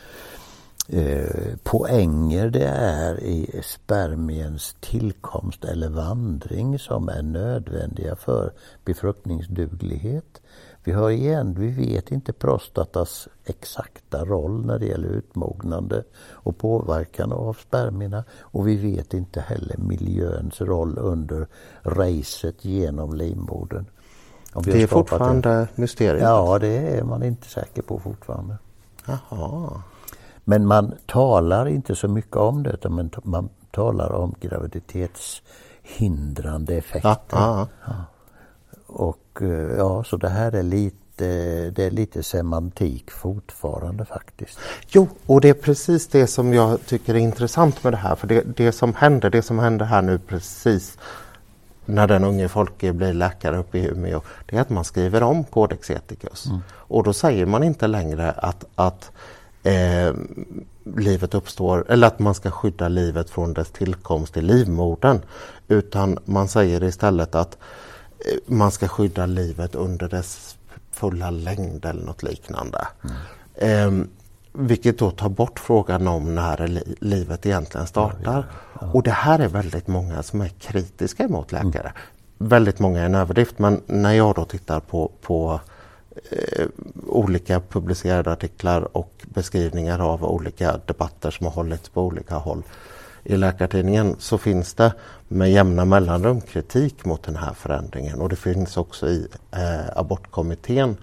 eh, poänger det är i spermiens tillkomst eller vandring som är nödvändiga för befruktningsduglighet. Vi har igen, vi vet inte prostatas exakta roll när det gäller utmognande och påverkan av spermierna och vi vet inte heller miljöns roll under racet genom livmodern. det är fortfarande en... mysteriet? Ja, det är man inte säker på fortfarande. Jaha. Men man talar inte så mycket om det utan man, talar om graviditetshindrande effekter. Ja, ja. Och eh, ja, så det här är lite det är lite semantik fortfarande faktiskt. Jo, och det är precis det som jag tycker är intressant med det här. För det, det som händer, det som händer här nu precis när den unge Folke blir läkare uppe i Umeå, det är att man skriver om Codex Ethicus. Mm. Och då säger man inte längre att, att eh, livet uppstår, eller att man ska skydda livet från dess tillkomst i livmodern. Utan man säger istället att man ska skydda livet under dess fulla längd eller något liknande. Mm. Eh, vilket då tar bort frågan om när li livet egentligen startar. Ja, ja. Och det här är väldigt många som är kritiska mot läkare. Mm. Väldigt många är en överdrift men när jag då tittar på, på eh, olika publicerade artiklar och beskrivningar av olika debatter som har hållits på olika håll i Läkartidningen så finns det med jämna mellanrum kritik mot den här förändringen och det finns också i eh, abortkommittén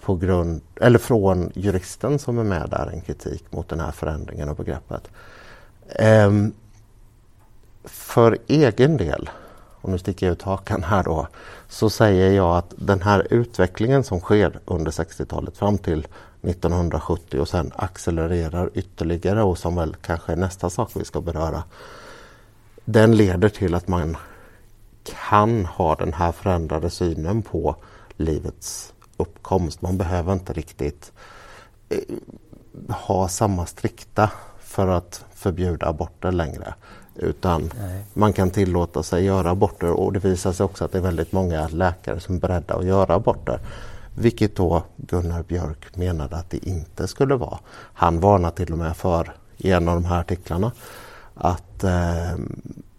på grund, eller från juristen som är med där en kritik mot den här förändringen av begreppet. Ehm, för egen del och nu sticker jag ut hakan här då, så säger jag att den här utvecklingen som sker under 60-talet fram till 1970 och sen accelererar ytterligare och som väl kanske är nästa sak vi ska beröra. Den leder till att man kan ha den här förändrade synen på livets uppkomst. Man behöver inte riktigt eh, ha samma strikta för att förbjuda aborter längre. Utan Nej. man kan tillåta sig göra aborter och det visar sig också att det är väldigt många läkare som är beredda att göra aborter. Vilket då Gunnar Björk menade att det inte skulle vara. Han varnar till och med för, i en av de här artiklarna, att eh,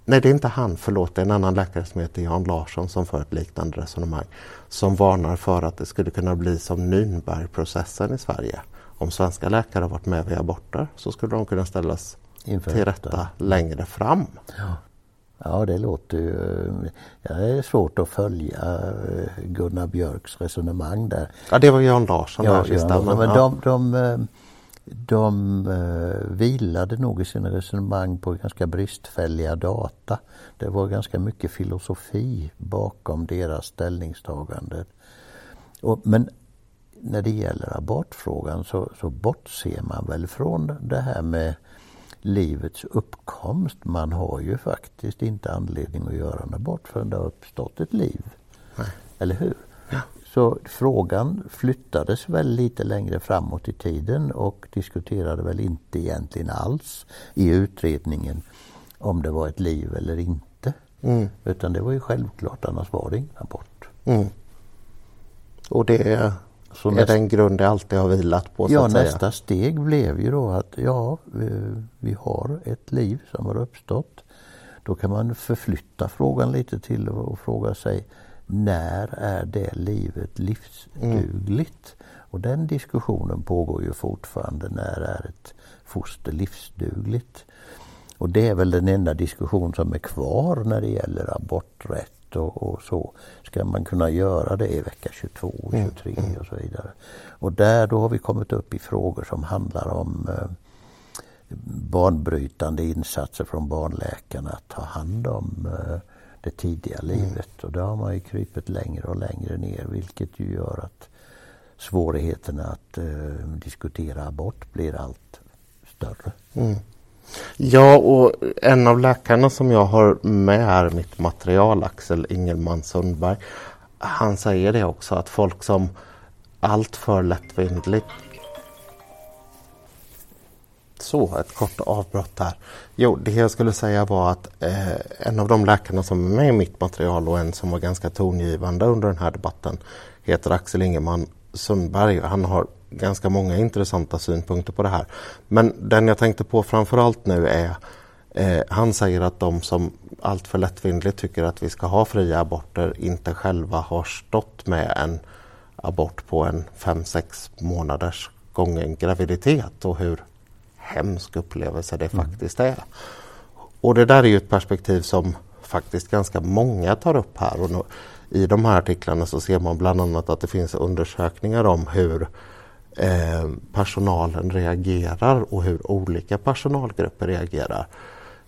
Nej, det är inte han, förlåt, det är en annan läkare som heter Jan Larsson som för ett liknande resonemang. Som varnar för att det skulle kunna bli som Nürnbergprocessen i Sverige. Om svenska läkare varit med vid aborter så skulle de kunna ställas Inför till rätta längre fram. Ja. Ja, det låter ju... Det är svårt att följa eh, Gunnar Björks resonemang där. Ja, det var Jan Larsson ja, där sista. Men, men de, de, eh, de uh, vilade nog i sina resonemang på ganska bristfälliga data. Det var ganska mycket filosofi bakom deras ställningstagande. Och, men när det gäller abortfrågan så, så bortser man väl från det här med livets uppkomst. Man har ju faktiskt inte anledning att göra en abort förrän det har uppstått ett liv. Nej. Eller hur? Ja. Så frågan flyttades väl lite längre framåt i tiden och diskuterade väl inte egentligen alls i utredningen om det var ett liv eller inte. Mm. Utan det var ju självklart, annars var det ingen abort. Mm. Och det så är nästa, den grund det alltid har vilat på? ja, nästa steg blev ju då att ja, vi, har ett liv som har uppstått. Då kan man förflytta frågan lite till och fråga sig när är det livet livsdugligt? Mm. Och den diskussionen pågår ju fortfarande. När är ett foster livsdugligt? Och det är väl den enda diskussion som är kvar när det gäller aborträtt och, och, så ska man kunna göra det i vecka 22, 23 mm. och så vidare. Och där då har vi kommit upp i frågor som handlar om eh, banbrytande insatser från barnläkarna att ta hand om eh, det tidiga mm. livet. Mm. Och där har man ju krypit längre och längre ner vilket ju gör att svårigheterna att eh, diskutera abort blir allt större. Mm. Ja, och en av läkarna som jag har med här mitt material, Axel Ingelman Sundberg, han säger det också att folk som alltför lättvindigt så, ett kort avbrott här. Jo, det jag skulle säga var att eh, en av de läkarna som är med i mitt material och en som var ganska tongivande under den här debatten heter Axel Ingeman Sundberg. Han har ganska många intressanta synpunkter på det här. Men den jag tänkte på framförallt nu är eh, han säger att de som allt för lättvindigt tycker att vi ska ha fria aborter inte själva har stått med en abort på en 5-6 månaders gången graviditet och hur hemsk upplevelse det mm. faktiskt är. Och det där är ju ett perspektiv som faktiskt ganska många tar upp här. Och I de här artiklarna så ser man bland annat att det finns undersökningar om hur eh, personalen reagerar och hur olika personalgrupper reagerar.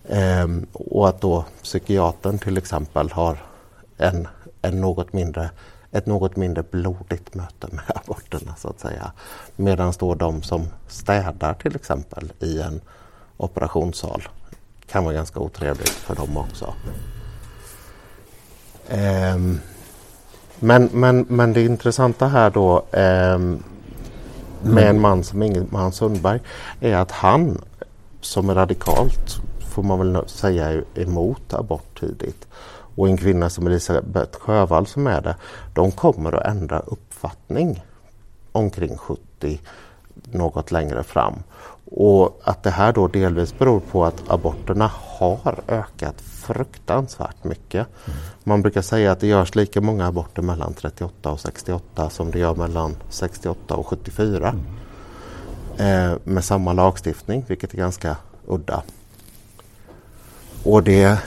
Eh, och att då psykiatern till exempel har en, en något mindre, ett något mindre blodigt möte med aborterna så att säga. Medan då de som städar till exempel i en operationssal kan vara ganska otrevligt för dem också. Ehm, men, men, men det intressanta här då ehm, med en man som Ingemar Sundberg är att han som är radikalt, får man väl säga, är emot abort tidigt och en kvinna som Elisabeth Sjövall som är det, de kommer att ändra uppfattning omkring 70 något längre fram. Och att det här då delvis beror på att aborterna har ökat fruktansvärt mycket. Mm. Man brukar säga att det görs lika många aborter mellan 38 och 68 som det gör mellan 68 och 74. Mm. Eh, med samma lagstiftning, vilket är ganska udda. Och det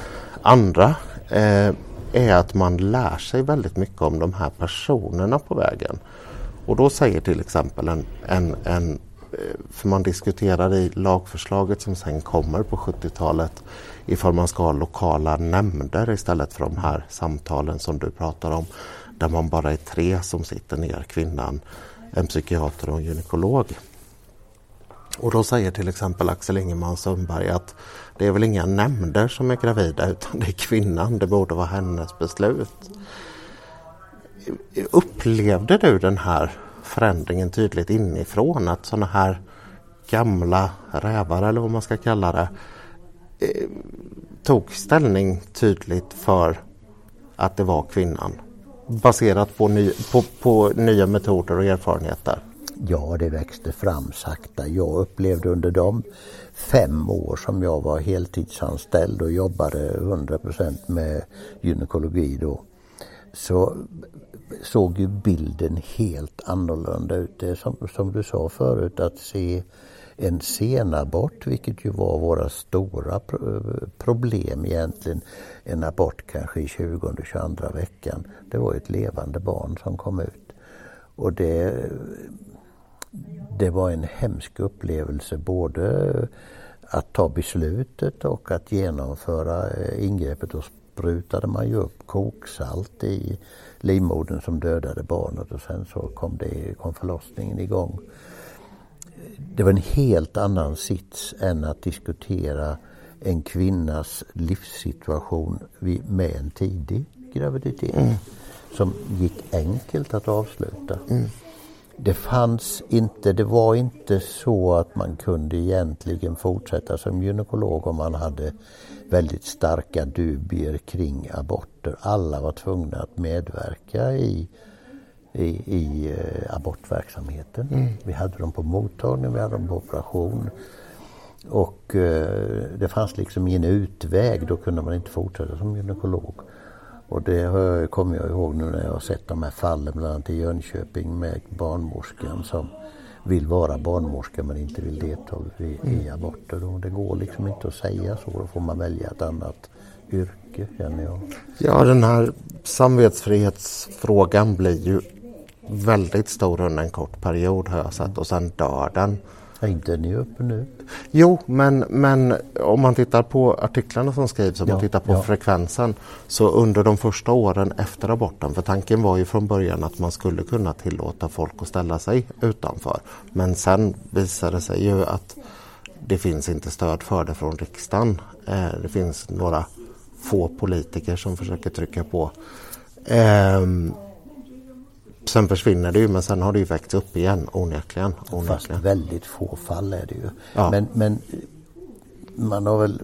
andra eh, är att man lär sig väldigt mycket om de här personerna på vägen. Och då säger till exempel en, en, en Eh, för man diskuterar i lagförslaget som sen kommer på 70-talet ifall man ska ha lokala nämnder istället för de här samtalen som du pratar om där man bara är tre som sitter ner, kvinnan, en psykiater och en gynekolog. Och då säger till exempel Axel Ingeman Sundberg att det är väl inga nämnder som är gravida utan det är kvinnan, det borde vara hennes beslut. Upplevde du den här förändringen tydligt inifrån. Att sådana här gamla rävar eller vad man ska kalla det eh, tog ställning tydligt för att det var kvinnan. Baserat på, ny, på, på nya metoder och erfarenheter. Ja, det växte fram sakta. Jag upplevde under de fem år som jag var heltidsanställd och jobbade 100% med gynekologi då. Så såg ju bilden helt annorlunda ut. Det som, som du sa förut att se en senabort, vilket ju var våra stora problem egentligen. En abort kanske i 20-22 veckan. Det var ett levande barn som kom ut. Och det, det var en hemsk upplevelse både att ta beslutet och att genomföra eh, ingreppet. Då sprutade man ju upp koksalt i livmodern som dödade barnet och sen så kom, det, kom förlossningen igång. Det var en helt annan sits än att diskutera en kvinnas livssituation med en tidig graviditet mm. som gick enkelt att avsluta. Mm. Det fanns inte, det var inte så att man kunde egentligen fortsätta som gynekolog om man hade väldigt starka dubier kring aborter. Alla var tvungna att medverka i, i, i eh, abortverksamheten. Mm. Vi hade dem på mottagning, vi hade dem på operation. Och eh, det fanns liksom ingen utväg, då kunde man inte fortsätta som gynekolog. Och det kommer jag ihåg nu när jag har sett de här fallen bland annat i Jönköping med barnmorskan som vill vara barnmorska men inte vill delta i, i mm. aborter. Och det går liksom inte att säga så, då får man välja ett annat yrke känner jag. Ja, den här samvetsfrihetsfrågan blir ju väldigt stor under en kort period har jag sett och sen dör den. Är inte ni uppe nu? Jo, men, men om man tittar på artiklarna som skrivs, om ja, man tittar på ja. frekvensen, så under de första åren efter aborten, för tanken var ju från början att man skulle kunna tillåta folk att ställa sig utanför. Men sen visade det sig ju att det finns inte stöd för det från riksdagen. Eh, det finns några få politiker som försöker trycka på. Um, Sen försvinner det ju men sen har det ju växt upp igen onekligen. onekligen. Fast väldigt få fall är det ju. Ja. Men, men man har väl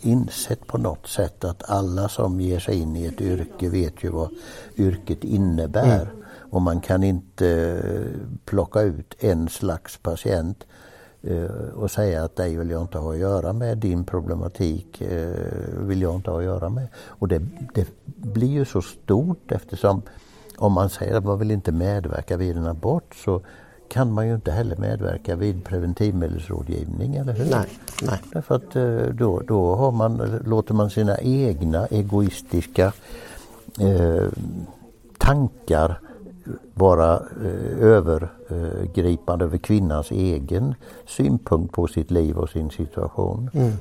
insett på något sätt att alla som ger sig in i ett yrke vet ju vad yrket innebär. Mm. och man kan inte plocka ut en slags patient och säga att dig vill jag inte ha att göra med, din problematik vill jag inte ha att göra med. Och det, det blir ju så stort eftersom om man säger att man vill inte medverka vid en abort så kan man ju inte heller medverka vid preventivmedelsrådgivning, eller hur? Nej. nej. Därför att eh, då, då har man, låter man sina egna egoistiska eh, tankar vara eh, övergripande över kvinnans egen synpunkt på sitt liv och sin situation. Mm.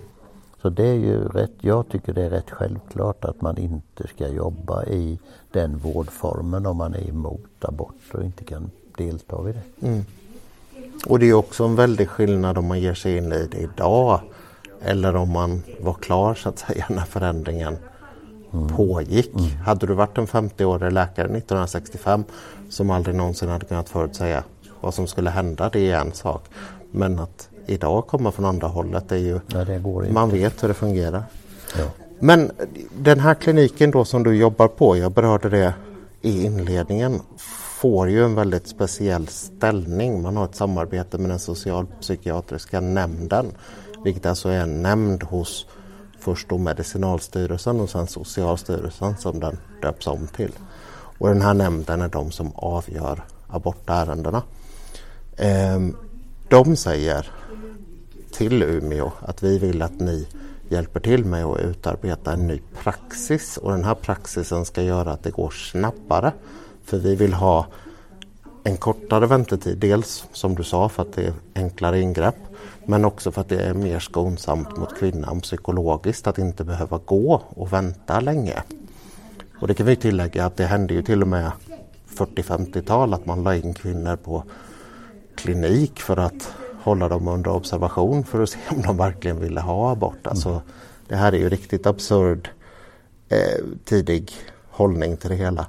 Så det är ju rätt, jag tycker det är rätt självklart att man inte ska jobba i den vårdformen om man är emot abort och inte kan delta vid det. Mm. Och det är också en väldig skillnad om man ger sig in i det idag eller om man var klar så att säga när förändringen mm. pågick. Mm. Hade du varit en 50-årig läkare 1965 som aldrig någonsin hade kunnat förutsäga vad som skulle hända, det är en sak. Men att idag komma från andra hållet är ju, Nej, man vet hur det fungerar. Ja. Men den här kliniken då som du jobbar på, jag berörde det i inledningen, får ju en väldigt speciell ställning. Man har ett samarbete med den socialpsykiatriska nämnden, vilket alltså är en nämnd hos först då Medicinalstyrelsen och sen Socialstyrelsen som den döps om till. Och den här nämnden är de som avgör abortärendena. Ehm, de säger till Umeå att vi vill att ni hjälper till med att utarbeta en ny praxis och den här praxisen ska göra att det går snabbare. För vi vill ha en kortare väntetid, dels som du sa för att det är enklare ingrepp men också för att det är mer skonsamt mot kvinnan psykologiskt att inte behöva gå och vänta länge. Och det kan vi tillägga att det hände ju till och med 40-50-tal att man la in kvinnor på klinik för att hålla dem under observation för att se om de verkligen ville ha abort. Mm. Alltså, det här är ju riktigt absurd eh, tidig hållning till det hela.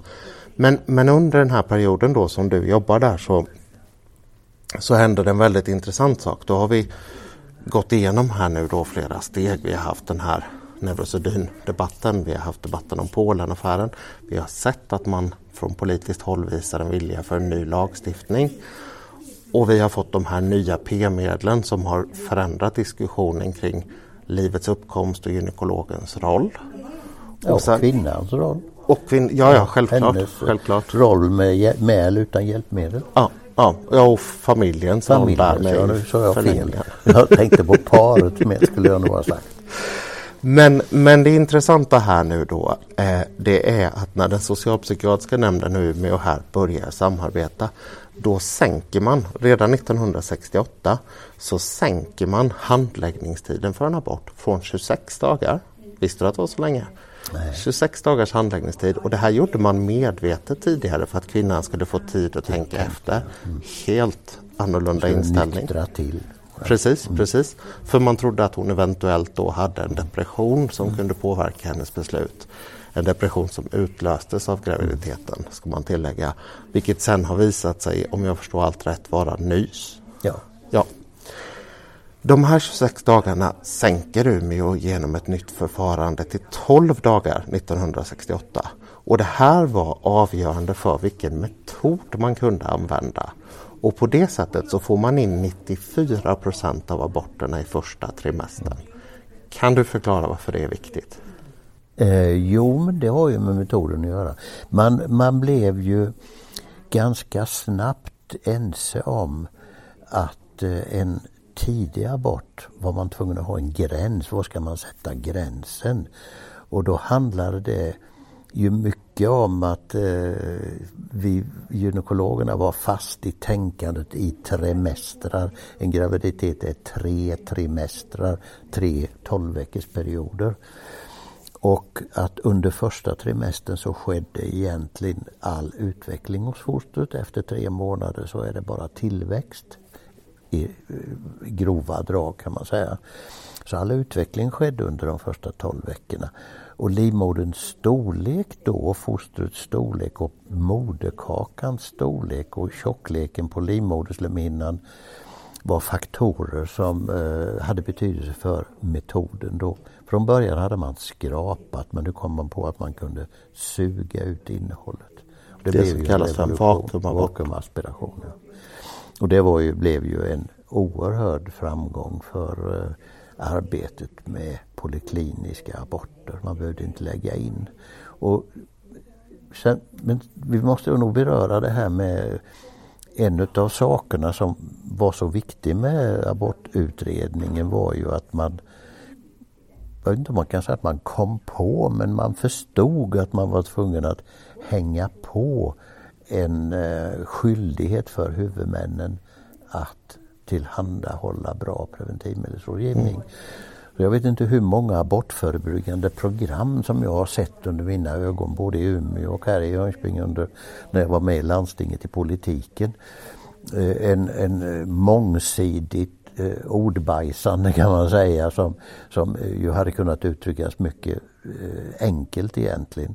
Men, men under den här perioden då som du jobbar där så, så händer det en väldigt intressant sak. Då har vi gått igenom här nu då flera steg. Vi har haft den här Neurosedyn-debatten, vi har haft debatten om Polen-affären. Vi har sett att man från politiskt håll visar en vilja för en ny lagstiftning. Och vi har fått de här nya p-medlen som har förändrat diskussionen kring livets uppkomst och gynekologens roll. Och sen, kvinnans roll. Och kvin ja, ja, självklart. Hennes självklart. roll med, med utan hjälpmedel. Ja, ja, och familjens, familjens roll där. Nu sa jag fel. Jag tänkte på paret med skulle jag nog ha sagt. Men, men det intressanta här nu då eh, det är att när den socialpsykiatriska nämnden nu med och här börjar samarbeta då sänker man, redan 1968, så sänker man handläggningstiden för en abort från 26 dagar. Visste du att det var så länge? Nej. 26 dagars handläggningstid och det här gjorde man medvetet tidigare för att kvinnan skulle få tid att tänka efter. Helt annorlunda inställning. till. Precis, mm. precis. För man trodde att hon eventuellt då hade en depression som mm. kunde påverka hennes beslut. En depression som utlöstes av graviditeten, ska man tillägga. Vilket sen har visat sig, om jag förstår allt rätt, vara nys. Ja. ja. De här 26 dagarna sänker Umeå genom ett nytt förfarande till 12 dagar 1968. Och det här var avgörande för vilken metod man kunde använda. Och på det sättet så får man in 94 procent av aborterna i första trimestern. Kan du förklara varför det är viktigt? Eh, jo, men det har ju med metoden att göra. Man, man blev ju ganska snabbt ense om att eh, en tidig abort var man tvungen att ha en gräns. Var ska man sätta gränsen? Och då handlade det ju mycket om att eh, vi gynekologerna var fast i tänkandet i trimestrar. En graviditet är tre trimestrar, tre tolvveckorsperioder. Och att under första trimestern så skedde egentligen all utveckling hos fostret. Efter tre månader så är det bara tillväxt i eh, grova drag kan man säga. Så all utveckling skedde under de första 12 veckorna. Och livmoderns storlek då, fostrets storlek och moderkakans storlek och tjockleken på livmoderslemhinnan var faktorer som eh, hade betydelse för metoden då. Från början hade man skrapat men nu kom man på att man kunde suga ut innehållet. Det, det som kallas för. Vakuumaspiration, ja. Och det var ju, blev ju en oerhörd framgång för uh, arbetet med polikliniska aborter. Man behövde inte lägga in. Och sen, men vi måste nog beröra det här med en av sakerna som var så viktig med abortutredningen var ju att man jag vet inte om man kan säga att man kom på men man förstod att man var tvungen att hänga på en eh, skyldighet för huvudmännen att tillhandahålla bra preventivmedelsrådgivning. Mm. Jag vet inte hur många abortförebyggande program som jag har sett under mina ögon både i Umeå och här i Jönköping under, när jag var med i landstinget i politiken. Eh, en, en eh, mångsidigt eh, ordbajsande kan man säga som, som ju hade kunnat uttryckas mycket enkelt egentligen.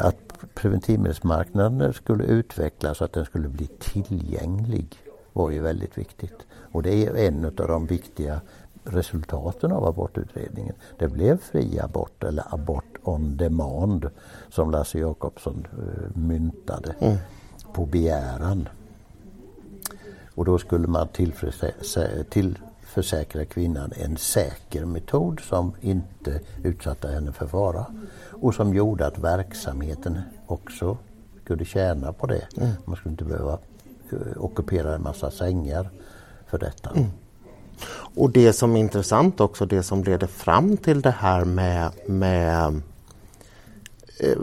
Att preventivmedelsmarknaden skulle utvecklas, att den skulle bli tillgänglig var ju väldigt viktigt. Och det är en av de viktiga resultaten av abortutredningen. Det blev fri abort eller abort on demand som Lasse Jakobsson uh, myntade mm. på begäran. Och då skulle man tillförsäkra kvinnan en säker metod som inte utsatte henne för fara och som gjorde att verksamheten också skulle tjäna på det. Mm. Man skulle inte behöva uh, ockupera en massa sängar för detta. Mm. Och det som är intressant också, det som leder fram till det här med, med eh,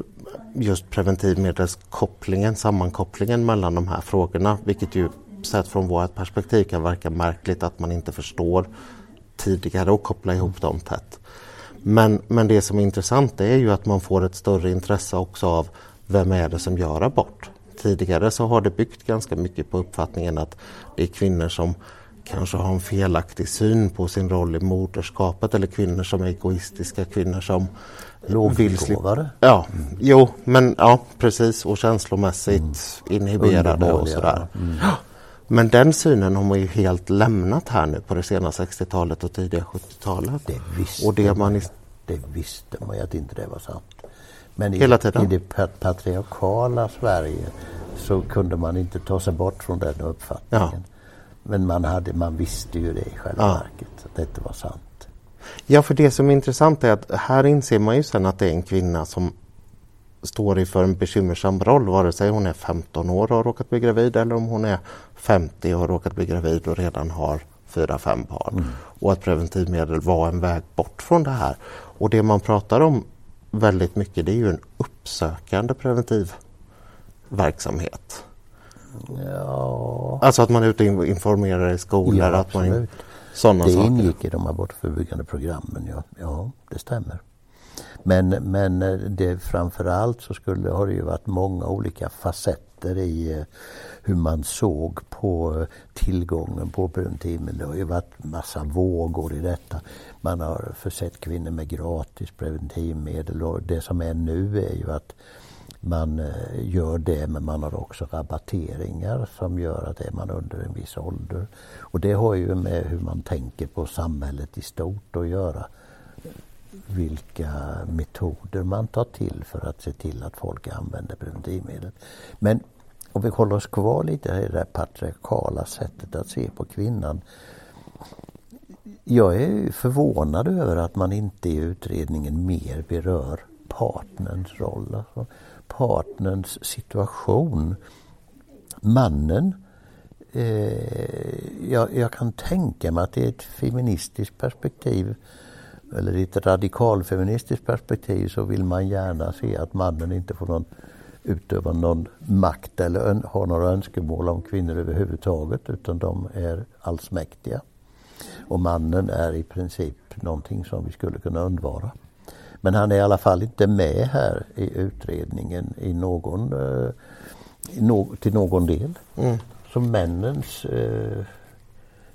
just preventivmedelskopplingen, sammankopplingen mellan de här frågorna, vilket ju sett från vårt perspektiv kan verka märkligt att man inte förstår tidigare och koppla ihop dem tätt. Men, men det som är intressant är ju att man får ett större intresse också av vem är det som gör abort? Tidigare så har det byggt ganska mycket på uppfattningen att det är kvinnor som kanske har en felaktig syn på sin roll i moderskapet eller kvinnor som är egoistiska, kvinnor som Lågbegåvade? Ja, mm. jo men ja precis och känslomässigt mm. inhiberade och sådär. Mm. Men den synen har man ju helt lämnat här nu på det sena 60-talet och tidiga 70-talet. Det visste, och det, man, det visste man ju att inte det var sant. Men i, Hela tiden. i det patriarkala Sverige så kunde man inte ta sig bort från den uppfattningen. Ja. Men man, hade, man visste ju det i själva ja. verket, att detta var sant. Ja, för det som är intressant är att här inser man ju sen att det är en kvinna som står inför en bekymmersam roll vare sig hon är 15 år och har råkat bli gravid eller om hon är 50 och har råkat bli gravid och redan har fyra, fem barn. Mm. Och att preventivmedel var en väg bort från det här. Och det man pratar om väldigt mycket det är ju en uppsökande preventivverksamhet. Ja. Alltså att man är ute och informerar i skolor. Ja, att man, sådana det saker. ingick i de abortförebyggande programmen, ja. ja det stämmer. Men, men eh, det, framförallt så skulle, har det ju varit många olika facetter i eh, hur man såg på eh, tillgången på preventivmedel. Det har ju varit massa vågor i detta. Man har försett kvinnor med gratis preventivmedel och det som är nu är ju att man eh, gör det men man har också rabatteringar som gör att är man under en viss ålder. Och det har ju med hur man tänker på samhället i stort att göra vilka metoder man tar till för att se till att folk använder preventivmedel. Men om vi håller oss kvar lite i det här patriarkala sättet att se på kvinnan. Jag är förvånad över att man inte i utredningen mer berör partnerns roll, alltså partnerns situation. Mannen eh, jag, jag, kan tänka mig att det är ett feministiskt perspektiv eller i ett radikalfeministiskt perspektiv så vill man gärna se att mannen inte får någon utöva någon makt eller har några önskemål om kvinnor överhuvudtaget utan de är allsmäktiga. Och mannen är i princip någonting som vi skulle kunna undvara. Men han är i alla fall inte med här i utredningen i någon, eh, i no till någon del. Mm. Så männens eh,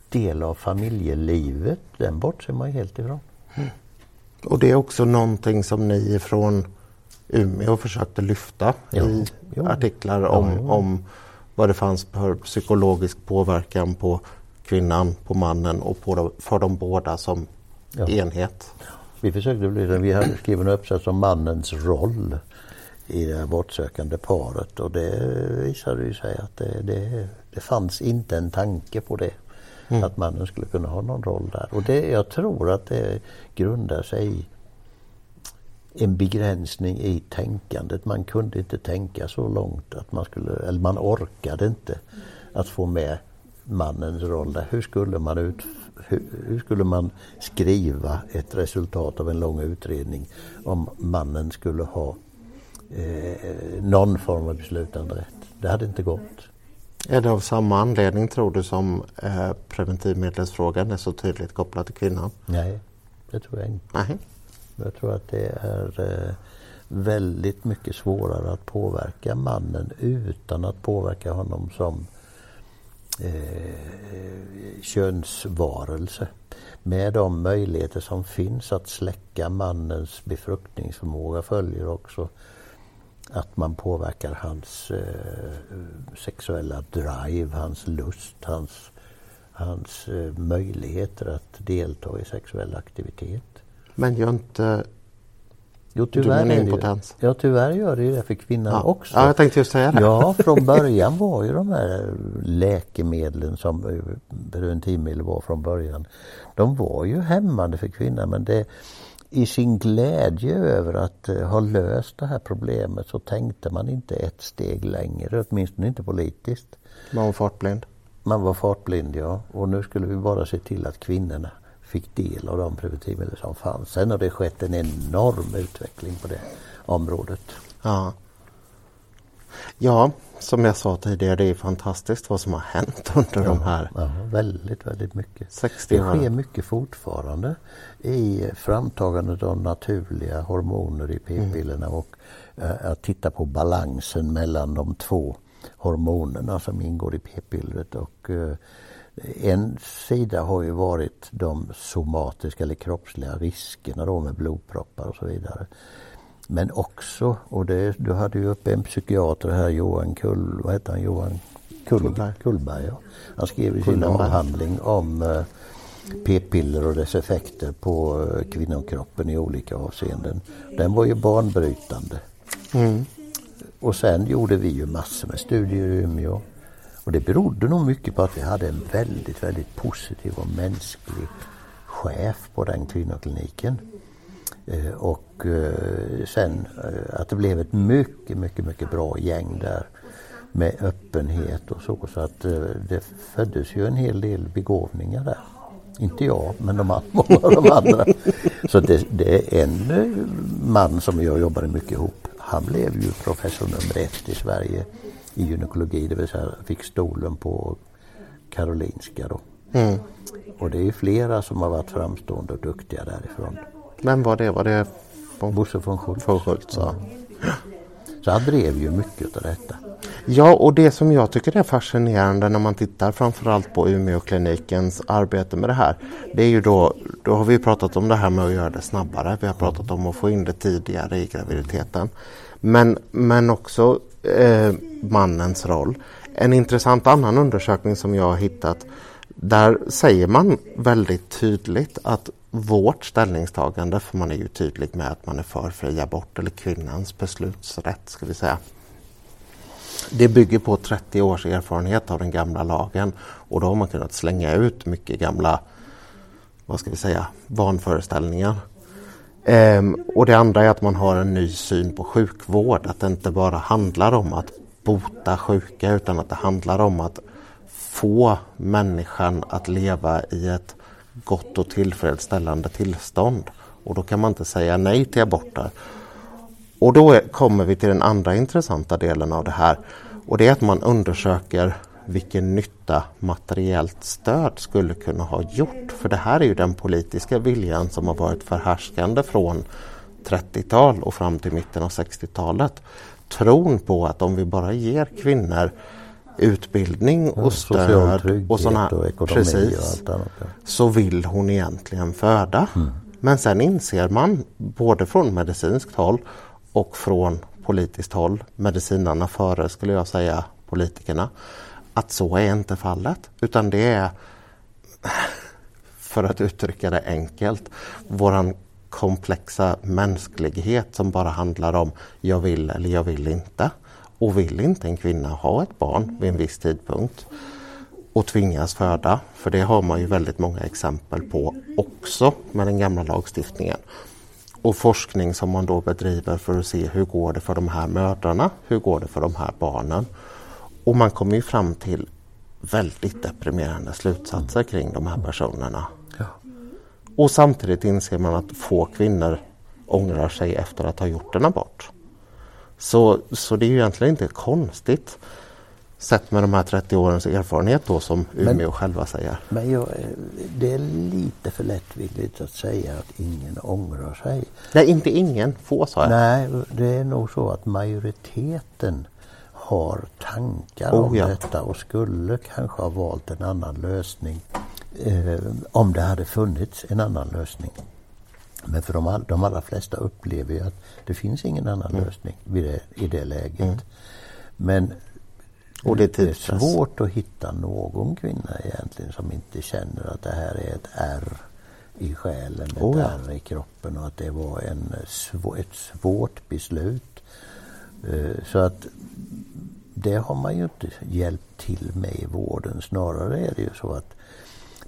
del av familjelivet, den bortser man helt ifrån. Och det är också någonting som ni från Umeå försökte lyfta ja. i jo. artiklar om, ja, om vad det fanns för psykologisk påverkan på kvinnan, på mannen och på, för de båda som enhet. Vi försökte bli vi hade skrivit en uppsats om mannens roll i det abortsökande paret och det visade ju sig att det, det, det fanns inte en tanke på det. Mm. Att mannen skulle kunna ha någon roll där. Och det, jag tror att det grundar sig i en begränsning i tänkandet. Man kunde inte tänka så långt att man skulle, eller man orkade inte att få med mannens roll där. Hur skulle man, ut, hur, hur, skulle man skriva ett resultat av en lång utredning om mannen skulle ha eh, någon form av beslutande rätt? Det hade inte gått. Är det av samma anledning tror du som eh, preventivmedelsfrågan är så tydligt kopplad till kvinnan? Nej, det tror jag inte. Nej. Jag tror att det är eh, väldigt mycket svårare att påverka mannen utan att påverka honom som eh, könsvarelse. Med de möjligheter som finns att släcka mannens befruktningsförmåga följer också att man påverkar hans eh, sexuella drive, hans lust, hans, hans eh, möjligheter att delta i sexuell aktivitet. Men gör inte Jo, tyvärr, du impotens? ja, tyvärr gör det det för kvinnan ja. också. Ja, jag tänkte just säga det. Ja, från början var ju de här läkemedlen som eh, preventivmedel var från början. De var ju hämmande för kvinnan men det, i sin glädje över att uh, ha löst det här problemet så tänkte man inte ett steg längre, åtminstone inte politiskt. Man var fartblind? Man var fartblind, ja. Och nu skulle vi bara se till att kvinnorna fick del av de preventivmedel som fanns. Sen har det skett en enorm utveckling på det området. Ja. Ja, som jag sa tidigare, det är fantastiskt vad som har hänt under ja, de här ja, väldigt, väldigt mycket. 60 det sker mycket fortfarande i framtagandet av naturliga hormoner i p-pillerna mm. och äh, att titta på balansen mellan de två hormonerna som ingår i p-pillret. Och, äh, en sida har ju varit de somatiska eller kroppsliga riskerna då med blodproppar och så vidare. Men också, och det, du hade ju uppe en psykiater här, Johan Kull, vad heter han, Johan Kullberg. Kullberg ja. Han skrev i sin avhandling om eh, p-piller och dess effekter på eh, kvinnokroppen i olika avseenden. Den var ju banbrytande. Mm. Och sen gjorde vi ju massor med studier i Umeå. Och det berodde nog mycket på att vi hade en väldigt, väldigt positiv och mänsklig chef på den kvinnokliniken. Eh, och eh, sen eh, att det blev ett mycket, mycket, mycket bra gäng där med öppenhet och så. Så att det föddes ju en hel del begåvningar där. Inte jag, men de, många av de andra. Så det, det, är en man som jag jobbade mycket ihop. Han blev ju professor nummer ett i Sverige i gynekologi, det vill säga fick stolen på Karolinska då. Mm. Och det är flera som har varit framstående och duktiga därifrån. Vem var det? Var det von... Bosse von Schultz? Von Schultz ja. Så han drev ju mycket av detta. Ja, och det som jag tycker är fascinerande när man tittar framförallt på Umeåklinikens arbete med det här. Det är ju då, då har vi pratat om det här med att göra det snabbare. Vi har pratat om att få in det tidigare i graviditeten. Men, men också eh, mannens roll. En intressant annan undersökning som jag har hittat där säger man väldigt tydligt att vårt ställningstagande, för man är ju tydlig med att man är för fri abort eller kvinnans beslutsrätt ska vi säga. Det bygger på 30 års erfarenhet av den gamla lagen och då har man kunnat slänga ut mycket gamla, vad ska vi säga, vanföreställningar. Ehm, och det andra är att man har en ny syn på sjukvård, att det inte bara handlar om att bota sjuka utan att det handlar om att få människan att leva i ett gott och tillfredsställande tillstånd. Och då kan man inte säga nej till aborter. Och då kommer vi till den andra intressanta delen av det här och det är att man undersöker vilken nytta materiellt stöd skulle kunna ha gjort. För det här är ju den politiska viljan som har varit förhärskande från 30-tal och fram till mitten av 60-talet. Tron på att om vi bara ger kvinnor utbildning och stöd och sådana och precis, och annat, ja. så vill hon egentligen föda. Mm. Men sen inser man både från medicinskt håll och från politiskt håll, medicinarna före skulle jag säga politikerna, att så är inte fallet. Utan det är, för att uttrycka det enkelt, våran komplexa mänsklighet som bara handlar om jag vill eller jag vill inte. Och vill inte en kvinna ha ett barn vid en viss tidpunkt och tvingas föda, för det har man ju väldigt många exempel på också med den gamla lagstiftningen. Och forskning som man då bedriver för att se hur går det för de här mödrarna, hur går det för de här barnen. Och man kommer ju fram till väldigt deprimerande slutsatser kring de här personerna. Ja. Och samtidigt inser man att få kvinnor ångrar sig efter att ha gjort en abort. Så, så det är ju egentligen inte konstigt sett med de här 30 årens erfarenhet då som Umeå men, själva säger. Men jag, det är lite för lättvindigt att säga att ingen ångrar sig. Nej, inte ingen, få sa jag. Nej, det är nog så att majoriteten har tankar oh, om ja. detta och skulle kanske ha valt en annan lösning eh, om det hade funnits en annan lösning. Men för de, all, de allra flesta upplever ju att det finns ingen annan mm. lösning det, i det läget. Mm. Men och det, det är svårt att hitta någon kvinna egentligen som inte känner att det här är ett R i själen, ett oh ja. R i kroppen och att det var en, ett svårt beslut. Eh, så att det har man ju inte hjälpt till med i vården. Snarare är det ju så att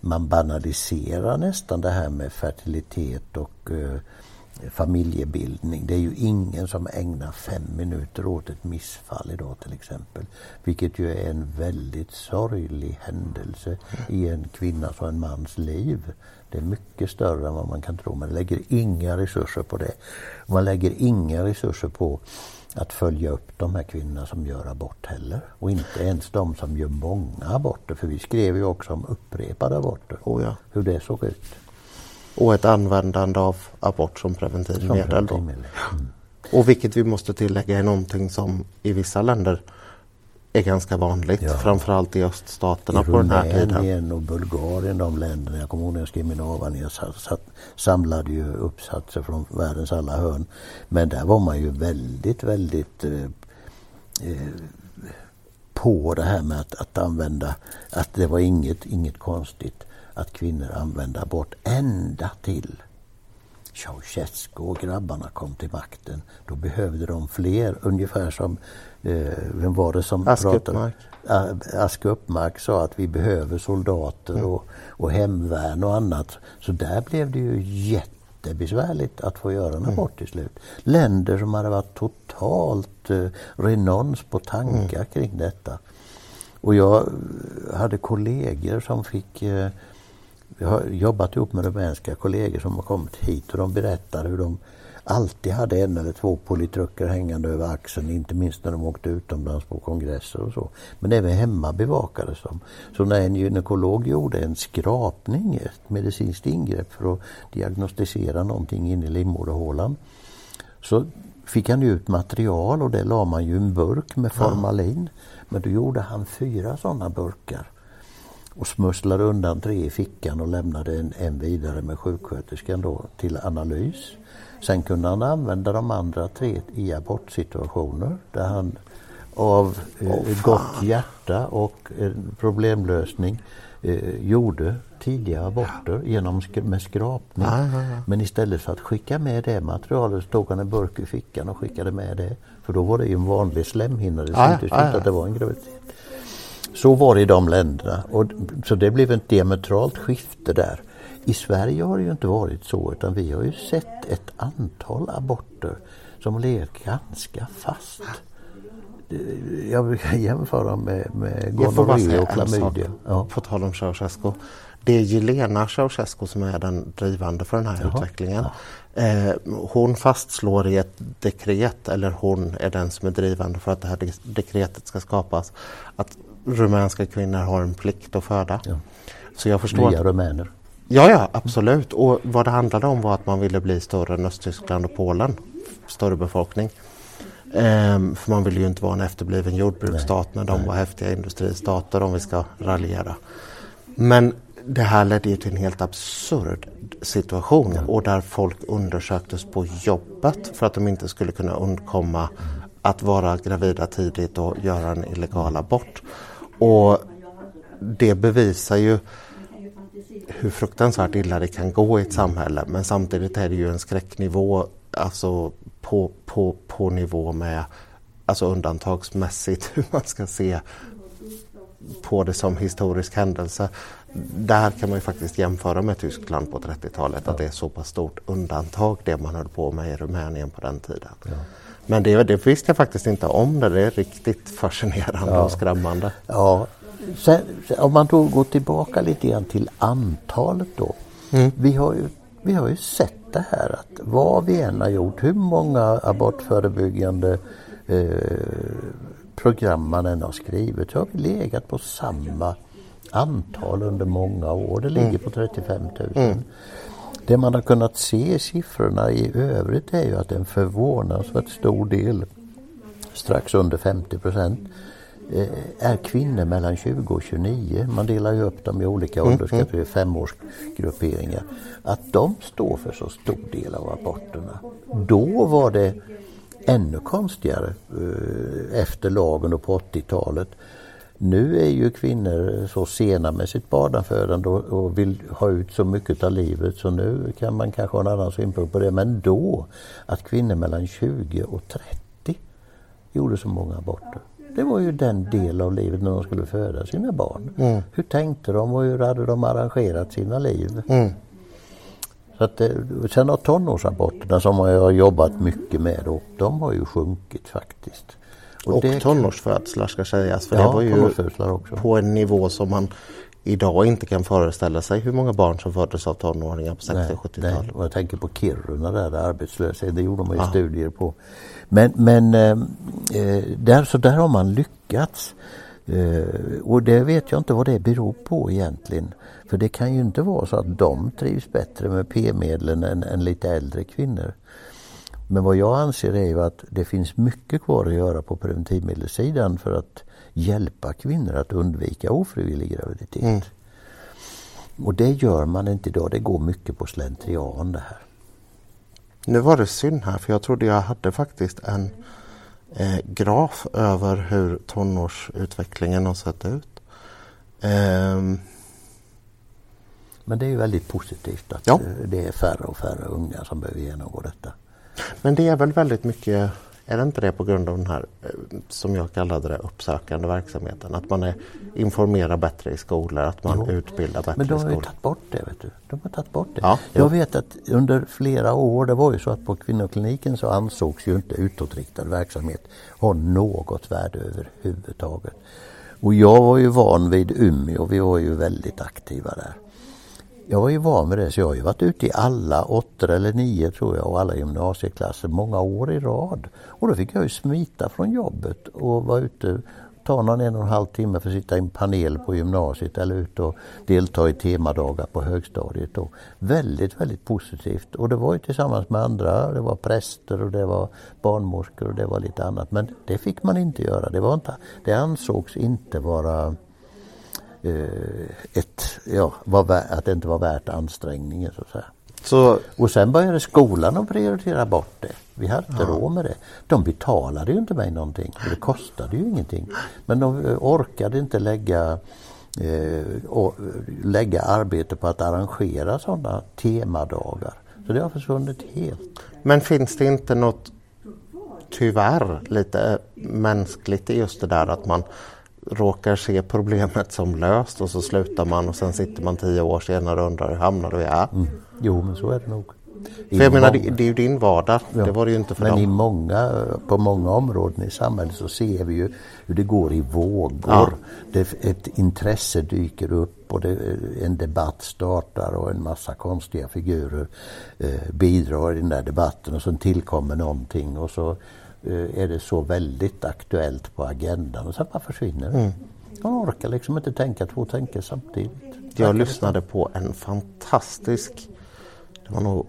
man banaliserar nästan det här med fertilitet och eh, familjebildning. Det är ju ingen som ägnar fem minuter åt ett missfall idag till exempel. Vilket ju är en väldigt sorglig händelse i en kvinnas och en mans liv. Det är mycket större än vad man kan tro. Man lägger inga resurser på det. Man lägger inga resurser på att följa upp de här kvinnorna som gör abort heller. Och inte ens de som gör många aborter. För vi skrev ju också om upprepade aborter. Oh ja. Hur det såg ut. Och ett användande av abort som preventivmedel. Som mm. Och vilket vi måste tillägga är någonting som i vissa länder är ganska vanligt, ja. framförallt i öststaterna I på den här tiden. Rumänien och Bulgarien, de länderna. Jag kommer ihåg när jag skrev min avhandling, jag samlade ju uppsatser från världens alla hörn. Men där var man ju väldigt, väldigt eh, eh, på det här med att, att använda, att det var inget, inget konstigt att kvinnor använde abort ända till Ceausescu och grabbarna kom till makten. Då behövde de fler, ungefär som, vem var det som Ask pratade? Ask Uppmark sa att vi behöver soldater mm. och, och hemvärn och annat. Så där blev det ju jättebesvärligt att få göra en mm. abort till slut. Länder som hade varit totalt eh, renons på tankar mm. kring detta. Och jag hade kollegor som fick eh, jag har jobbat ihop med rumänska kollegor som har kommit hit och de berättar hur de alltid hade en eller två politrucker hängande över axeln, inte minst när de åkte utomlands på kongresser och så. Men även hemma bevakades de. Så när en gynekolog gjorde en skrapning, ett medicinskt ingrepp för att diagnostisera någonting in i livmoderhålan, så fick han ut material och det la man ju en burk med formalin. Men då gjorde han fyra sådana burkar och smusslade undan tre i fickan och lämnade en, en vidare med sjuksköterskan då till analys. Sen kunde han använda de andra tre i abortsituationer där han av eh, gott hjärta och eh, problemlösning eh, gjorde tidiga aborter genom sk med skrapning. Ja, ja, ja. Men istället för att skicka med det materialet så tog han en burk i fickan och skickade med det. För då var det ju en vanlig slemhinna, det syntes inte att det var en graviditet. Så var det i de länderna. Och, så det blev ett diametralt skifte där. I Sverige har det ju inte varit så utan vi har ju sett ett antal aborter som legat ganska fast. Jag brukar jämföra med, med gonorré och klamydia. Ja. På tal om Ceausescu. Det är Jelena Ceausescu som är den drivande för den här Jaha. utvecklingen. Eh, hon fastslår i ett dekret, eller hon är den som är drivande för att det här dekretet ska skapas, att rumänska kvinnor har en plikt att föda. Ja. Så jag förstår Nya rumäner. Ja, ja, absolut. Och vad det handlade om var att man ville bli större än Östtyskland och Polen. Större befolkning. Ehm, för man ville ju inte vara en efterbliven jordbruksstat när de var häftiga industristater om vi ska raljera. Men det här ledde ju till en helt absurd situation ja. och där folk undersöktes på jobbet för att de inte skulle kunna undkomma att vara gravida tidigt och göra en illegal abort. Och det bevisar ju hur fruktansvärt illa det kan gå i ett samhälle men samtidigt är det ju en skräcknivå alltså på, på, på nivå med alltså undantagsmässigt hur man ska se på det som historisk händelse. Där kan man ju faktiskt jämföra med Tyskland på 30-talet, att det är så pass stort undantag det man höll på med i Rumänien på den tiden. Ja. Men det, det visste jag faktiskt inte om det, det är riktigt fascinerande ja. och skrämmande. Ja, Sen, om man då går tillbaka lite grann till antalet då. Mm. Vi, har ju, vi har ju sett det här att vad vi än har gjort, hur många abortförebyggande eh, program man än har skrivit så har vi legat på samma antal under många år. Det ligger mm. på 35 000. Mm. Det man har kunnat se i siffrorna i övrigt är ju att en förvånansvärt stor del, strax under 50 procent, är kvinnor mellan 20 och 29. Man delar ju upp dem i olika mm. ålderskategorier, mm. femårsgrupperingar. Att de står för så stor del av aborterna. Då var det ännu konstigare eh, efter lagen och på 80-talet. Nu är ju kvinnor så sena med sitt barnafödande och vill ha ut så mycket av livet så nu kan man kanske ha en annan synpunkt på det. Men då, att kvinnor mellan 20 och 30 gjorde så många aborter. Det var ju den del av livet när de skulle föda sina barn. Mm. Hur tänkte de och hur hade de arrangerat sina liv? Mm. Så att, eh, sen har tonårsaborterna som jag har jobbat mycket med, och de har ju sjunkit faktiskt. Och, och tonårsfödslar ska sägas, för ja, det var ju på en nivå som man idag inte kan föreställa sig hur många barn som föddes av tonåringar på 60-70-talet. Och jag tänker på Kiruna där, där arbetslöshet, det gjorde man ju ja. studier på. Men, men eh, eh, där, så där har man lyckats. Eh, och det vet jag inte vad det beror på egentligen. För det kan ju inte vara så att de trivs bättre med p-medlen än, än lite äldre kvinnor. Men vad jag anser är ju att det finns mycket kvar att göra på preventivmedelssidan för att hjälpa kvinnor att undvika ofrivillig graviditet. Mm. Och det gör man inte idag, det går mycket på slentrian det här. Nu var det synd här för jag trodde jag hade faktiskt en eh, graf över hur tonårsutvecklingen har sett ut. Um, men det är ju väldigt positivt att ja. det är färre och färre unga som behöver genomgå detta. Men det är väl väldigt mycket, är det inte det på grund av den här, eh, som jag kallade det, uppsökande verksamheten? Att man är, informerar bättre i skolor, att man jo. utbildar bättre Men de har ju tagit bort det, vet du. De har tagit bort det. Ja, jag vet att under flera år, det var ju så att på kvinnokliniken så ansågs ju inte utåtriktad verksamhet ha något värde överhuvudtaget. Och jag var ju van vid Umeå, vi var ju väldigt aktiva där. Jag var ju van vid det så jag har ju varit ute i alla åttor eller nio tror jag och alla gymnasieklasser många år i rad. Och då fick jag ju smita från jobbet och vara ute ta någon en och en halv timme för att sitta i en panel på gymnasiet eller ut och delta i temadagar på högstadiet. Och väldigt, väldigt positivt. Och det var ju tillsammans med andra, det var präster och det var barnmorskor och det var lite annat. Men det fick man inte göra. Det, var inte, det ansågs inte vara ett, ja, var, att det inte var värt ansträngningen. Så. Så, och sen började skolan att prioritera bort det. Vi hade inte ja. råd med det. De betalade ju inte mig någonting. Det kostade ju ingenting. Men de eh, orkade inte lägga, eh, lägga arbete på att arrangera sådana temadagar. Så det har försvunnit helt. Men finns det inte något, tyvärr, lite mänskligt i just det där att man råkar se problemet som löst och så slutar man och sen sitter man tio år senare och undrar hur hamnade vi här? Mm. Jo men så är det nog. För jag menar, det, det, är ju din vardag. Ja. Det var det ju inte för Men dem. i många, på många områden i samhället så ser vi ju hur det går i vågor. Ja. Det, ett intresse dyker upp och det, en debatt startar och en massa konstiga figurer eh, bidrar i den där debatten och sen tillkommer någonting och så Eh, är det så väldigt aktuellt på agendan och sen bara försvinner det. Mm. Man orkar liksom inte tänka två tankar samtidigt. Jag lyssnade på en fantastisk, det var nog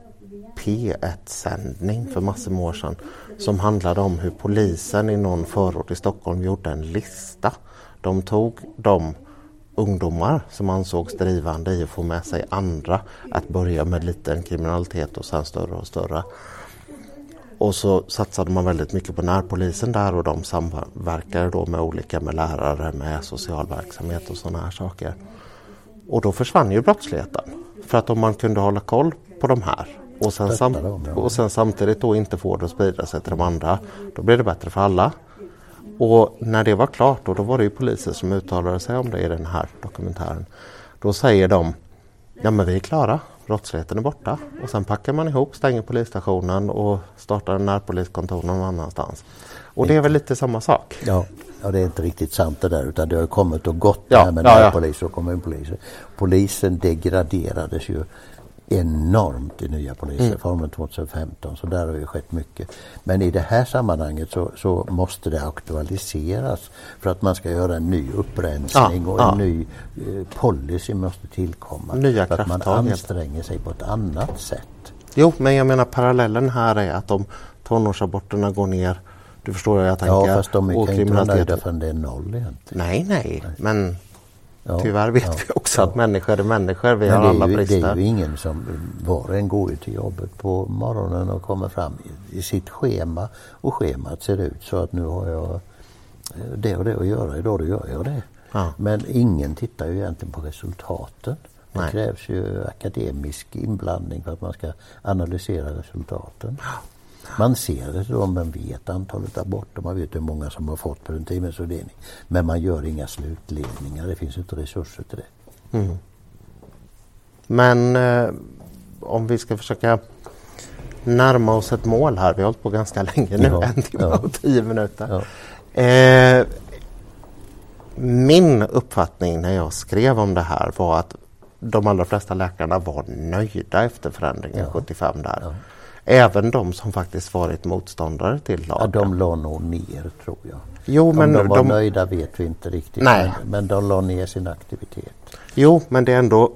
P1-sändning för massor med år sedan som handlade om hur polisen i någon förort i Stockholm gjorde en lista. De tog de ungdomar som ansågs drivande i att få med sig andra att börja med liten kriminalitet och sen större och större. Och så satsade man väldigt mycket på närpolisen där och de samverkade då med olika, med lärare, med social verksamhet och sådana här saker. Och då försvann ju brottsligheten. För att om man kunde hålla koll på de här och sen, sam och sen samtidigt då inte få det att sprida sig till de andra, då blir det bättre för alla. Och när det var klart, då, då var det ju poliser som uttalade sig om det i den här dokumentären. Då säger de, ja men vi är klara, brottsligheten är borta. Och sen packar man ihop, stänger polisstationen och startar en närpoliskontor någon annanstans. Och det är väl lite samma sak? Ja, ja, det är inte riktigt sant det där utan det har kommit och gått Ja, det här med ja, närpolis och kommunpoliser. Polisen degraderades ju enormt i nya polisreformen 2015 så där har ju skett mycket. Men i det här sammanhanget så, så måste det aktualiseras för att man ska göra en ny upprensning Ja, och ja. en ny eh, policy måste tillkomma. Nya för att man anstränger sig på ett annat sätt. Jo, men jag menar parallellen här är att om tonårsaborterna går ner, du förstår vad jag tänker? Ja, fast de kan inte nöjda förrän det är noll egentligen. Nej, nej, men Ja, tyvärr vet ja, vi också ja. att människor är människor. Vi Men har det är, alla ju, det brister. är ju ingen som, var och en går ju till jobbet på morgonen och kommer fram i, i sitt schema och schemat ser ut så att nu har jag eh, det och det att göra, idag då gör jag det. Men ingen tittar ju egentligen på resultaten. Det Nej. krävs ju akademisk inblandning för att man ska analysera resultaten. Man ser det då, man vet antalet aborter, man vet hur många som har fått preventivmedelsrådgivning. Men man gör inga slutledningar, det finns inte resurser till det. Mm. Men eh, om vi ska försöka närma oss ett mål här. Vi har hållit på ganska länge nu, Ja, en timme ja. och tio minuter. Ja. Eh, min uppfattning när jag skrev om det här var att de allra flesta läkarna var nöjda efter förändringen Ja. 75 där. Ja. Även de som faktiskt varit motståndare till Ja, lagen. de la nog ner tror jag. Jo, Om men de var de- nöjda vet vi inte riktigt. Nej. Men, men de la ner sin aktivitet. Jo, men det är ändå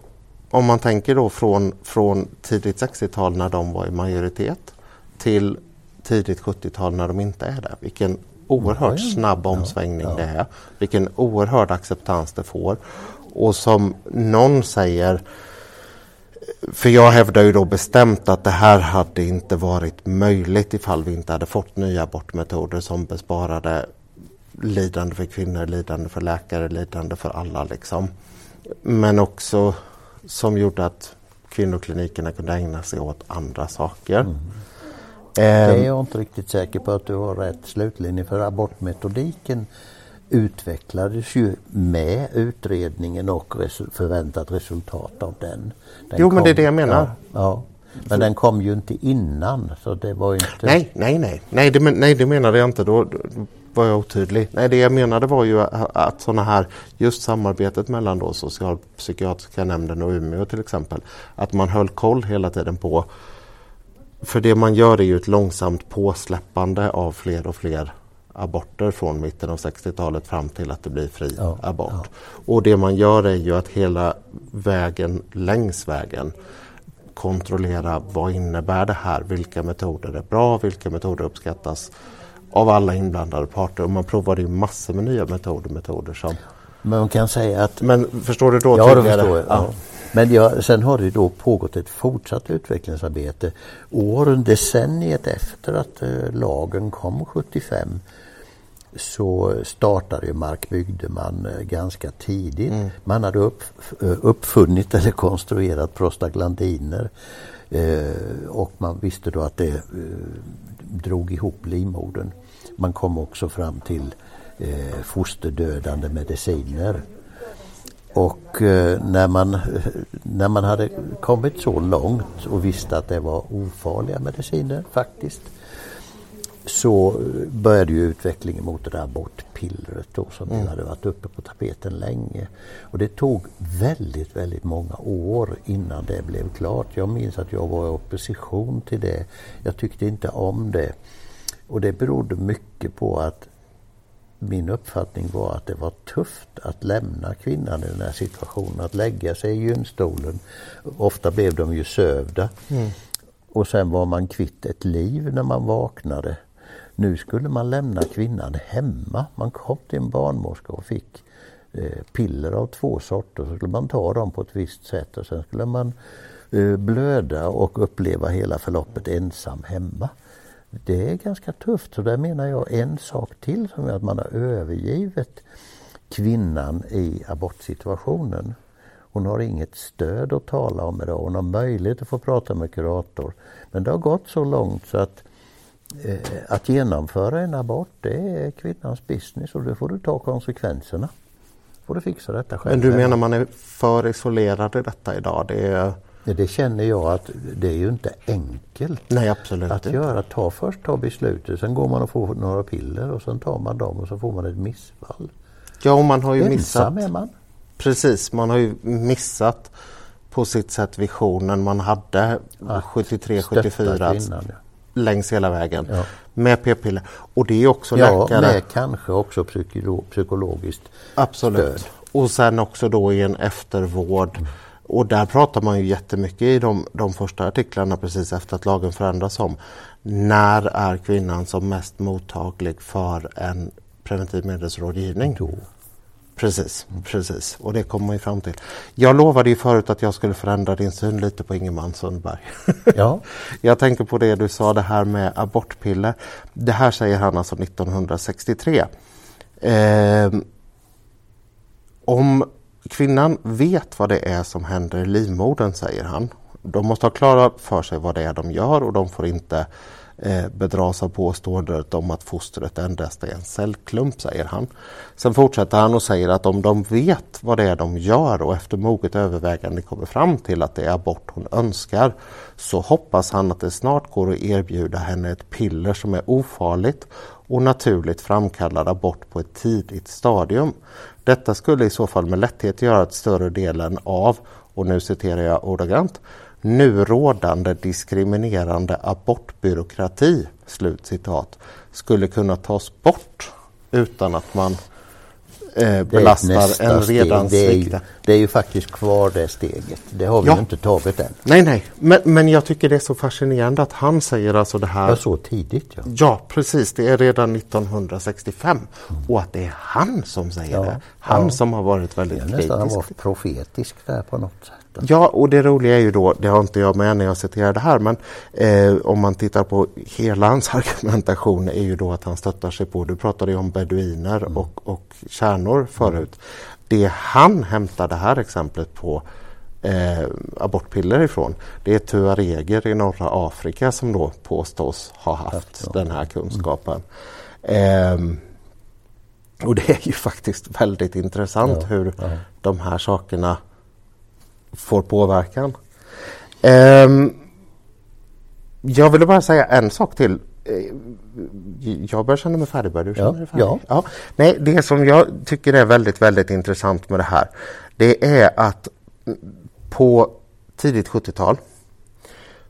om man tänker då från, från tidigt 60-tal när de var i majoritet till tidigt 70-tal när de inte är det. Vilken oerhört Ja, ja. snabb Ja, omsvängning ja. det är. Vilken oerhörd acceptans det får. Och som någon säger för jag hävdar ju då bestämt att det här hade inte varit möjligt ifall vi inte hade fått nya abortmetoder som besparade lidande för kvinnor, lidande för läkare, lidande för alla liksom. Men också som gjorde att kvinnoklinikerna kunde ägna sig åt andra saker. Mm. Det är jag inte riktigt säker på att du har rätt slutlinje för abortmetodiken utvecklades ju med utredningen och resu- förväntat resultat av den. den Jo, men det är det jag menar. Ja, ja. Men den kom ju inte innan så det var inte... Nej, nej, nej. Nej det, nej, det menade jag inte. Då, då var jag otydlig. Nej, det jag menade var ju att, att sådana här, just samarbetet mellan då socialpsykiatriska nämnden och Umeå till exempel, att man höll koll hela tiden på för det man gör är ju ett långsamt påsläppande av fler och fler aborter från mitten av 60-talet fram till att det blir fri Ja, abort. ja. Och det man gör är ju att hela vägen, längs vägen, kontrollera vad innebär det här? Vilka metoder är bra? Vilka metoder uppskattas av alla inblandade parter? Och man provade ju massor med nya metoder, metoder som... Men man kan säga att Men förstår du då Ja, det förstår jag. Ja. Men ja, sen har det då pågått ett fortsatt utvecklingsarbete. Åren, decenniet efter att eh, lagen kom 75 så startade ju Mark Bygdeman eh, ganska tidigt. Man hade upp, eh, uppfunnit eller konstruerat prostaglandiner eh, och man visste då att det eh, drog ihop livmodern. Man kom också fram till eh, fosterdödande mediciner. Och eh, när, man, när man hade kommit så långt och visste att det var ofarliga mediciner faktiskt så började ju utvecklingen mot det där abortpillret då som mm. hade varit uppe på tapeten länge. Och det tog väldigt, väldigt många år innan det blev klart. Jag minns att jag var i opposition till det. Jag tyckte inte om det. Och det berodde mycket på att min uppfattning var att det var tufft att lämna kvinnan i den här situationen, att lägga sig i gynstolen. Ofta blev de ju sövda. Mm. Och sen var man kvitt ett liv när man vaknade. Nu skulle man lämna kvinnan hemma. Man kom till en barnmorska och fick eh, piller av två sorter. Så skulle man ta dem på ett visst sätt och sen skulle man eh, blöda och uppleva hela förloppet ensam hemma. Det är ganska tufft. Så där menar jag en sak till som är att man har övergivit kvinnan i abortsituationen. Hon har inget stöd att tala om idag. Hon har möjlighet att få prata med kurator. Men det har gått så långt så att eh, att genomföra en abort det är kvinnans business och då får du ta konsekvenserna. får du fixa detta själv. Men du menar man är för isolerad i detta idag? Det, är... det känner jag att det är ju inte enkelt. Nej absolut att inte. göra. Ta först ta beslutet, sen går man och får några piller och sen tar man dem och så får man ett missfall. Ja, och man har ju Ensam missat. är man. Precis, man har ju missat på sitt sätt visionen man hade 73, Stötta 74 kvinnan, ja. längs hela vägen Ja. med p-piller. Och det är också Ja, läkare. med kanske också psykolo- psykologiskt Absolut. stöd. Och sen också då i en eftervård. Och där pratar man ju jättemycket i de, de första artiklarna precis efter att lagen förändras om. När är kvinnan som mest mottaglig för en preventivmedelsrådgivning? Då. Precis, precis. Och det kommer ju fram till. Jag lovade ju förut att jag skulle förändra din syn lite på Ingemar Sundberg. Ja, Jag tänker på det du sa det här med abortpiller. Det här säger han alltså 1963. Ehm, om kvinnan vet vad det är som händer i livmodern, säger han. De måste ha klara för sig vad det är de gör och de får inte eh, Eh, bedras av påståendet om att fostret endast är en cellklump, säger han. Sen fortsätter han och säger att om de vet vad det är de gör och efter moget övervägande kommer fram till att det är abort hon önskar så hoppas han att det snart går att erbjuda henne ett piller som är ofarligt och naturligt framkallar abort på ett tidigt stadium. Detta skulle i så fall med lätthet göra att större delen av, och nu citerar jag ordagrant, nu rådande diskriminerande abortbyråkrati, slutcitat, skulle kunna tas bort utan att man eh, belastar en redan steg. Det är, ju, sviktande. det är ju faktiskt kvar det steget. Det har vi Ja. inte tagit än. Nej, nej, men, men jag tycker det är så fascinerande att han säger alltså det här Ja, så tidigt ja. Ja, precis. Det är redan 1965. Och att det är han som säger Ja, det. Han ja. som har varit väldigt kritisk. vara profetisk där på något sätt. Ja, och det roliga är ju då, det har inte jag med när jag citerar det här, men eh, om man tittar på hela hans argumentation är ju då att han stöttar sig på, du pratade ju om beduiner Mm. och, och kärnor förut. Det han hämtar det här exemplet på eh, abortpiller ifrån, det är tuareger i norra Afrika som då påstås ha haft ja. den här kunskapen. Ehm, och det är ju faktiskt väldigt intressant Ja, hur ja. de här sakerna får påverkan. Ehm, jag ville bara säga en sak till. Eh, Jag börjar känna mig färdig. Börjar du känna Ja, dig färdig? ja. Ja. Nej, det som jag tycker är väldigt, väldigt intressant med det här, det är att på tidigt 70-tal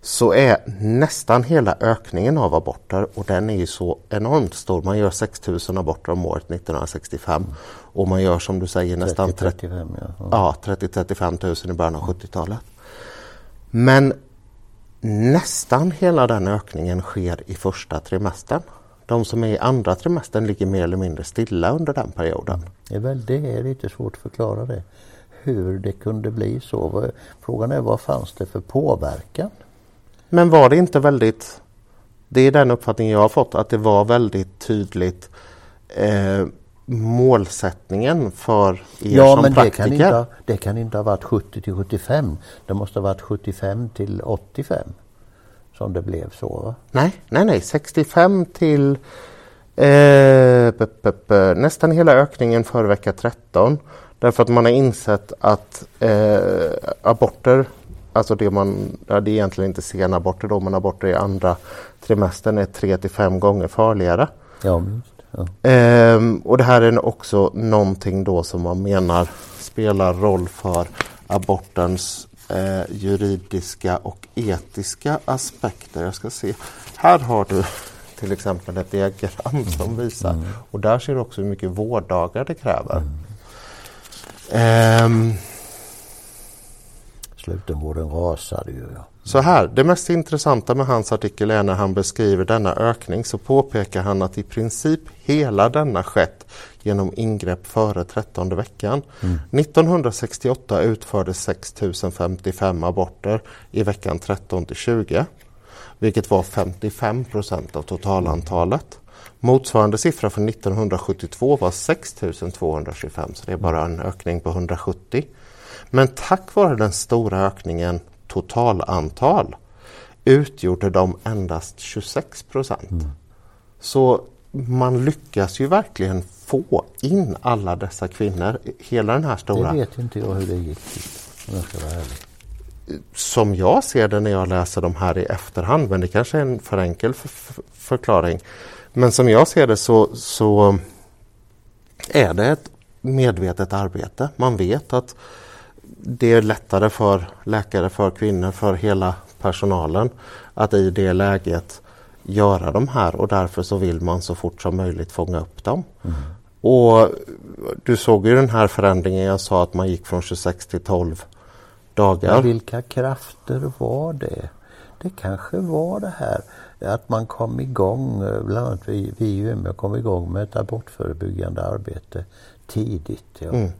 så är nästan hela ökningen av aborter och den är ju så enormt stor. Man gör 6000 aborter om året 1965 och man gör som du säger nästan 30 35 ja. ja. Ja, 30-35 000 i början av 70-talet. Men nästan hela den ökningen sker i första trimestern. De som är i andra trimestern ligger mer eller mindre stilla under den perioden. Det är, väl, det är lite svårt att förklara det. Hur det kunde bli så. Frågan är vad fanns det för påverkan? Men var det inte väldigt, det är den uppfattningen jag har fått, att det var väldigt tydligt eh, målsättningen för er Ja som men det praktiker. kan, inte det kan inte ha varit 70 till 75. Det måste ha varit 75 till 85. Som det blev så va? Nej, nej, nej. 65 till eh, nästan hela ökningen före vecka 13. Därför att man har insett att eh, aborter, alltså det man, ja, det är egentligen inte sena aborter då, men aborter i andra trimestern är 3 till 5 gånger farligare. Ja. Ja. Ehm, och det här är också någonting då som man menar spelar roll för abortens eh, juridiska och etiska aspekter. Jag ska se. Här har du till exempel ett diagram som visar och där ser du också hur mycket vårddagar det kräver. Ehm, Slutenvården rasade ju. Ja. Så här, det mest intressanta med hans artikel är när han beskriver denna ökning så påpekar han att i princip hela denna skett genom ingrepp före 13 veckan. 1968 utfördes 6055 aborter i veckan 13 till 20 vilket var 55 procent av totalantalet. Motsvarande siffra för 1972 var 6225 så det är bara en ökning på 170. Men tack vare den stora ökningen totalantal utgjorde de endast 26 procent. Mm. Så man lyckas ju verkligen få in alla dessa kvinnor, hela den här stora... Det vet inte jag hur det gick om jag ska vara ärlig. Som jag ser det när jag läser de här i efterhand, men det kanske är en för enkel förklaring. Men som jag ser det så, så är det ett medvetet arbete. Man vet att det är lättare för läkare, för kvinnor, för hela personalen att i det läget göra de här och därför så vill man så fort som möjligt fånga upp dem. Mm. Och Du såg ju den här förändringen jag sa att man gick från 26 till 12 dagar. Men vilka krafter var det? Det kanske var det här att man kom igång, bland annat vi, vi i Umeå kom igång med ett abortförebyggande arbete tidigt. Ja. Mm.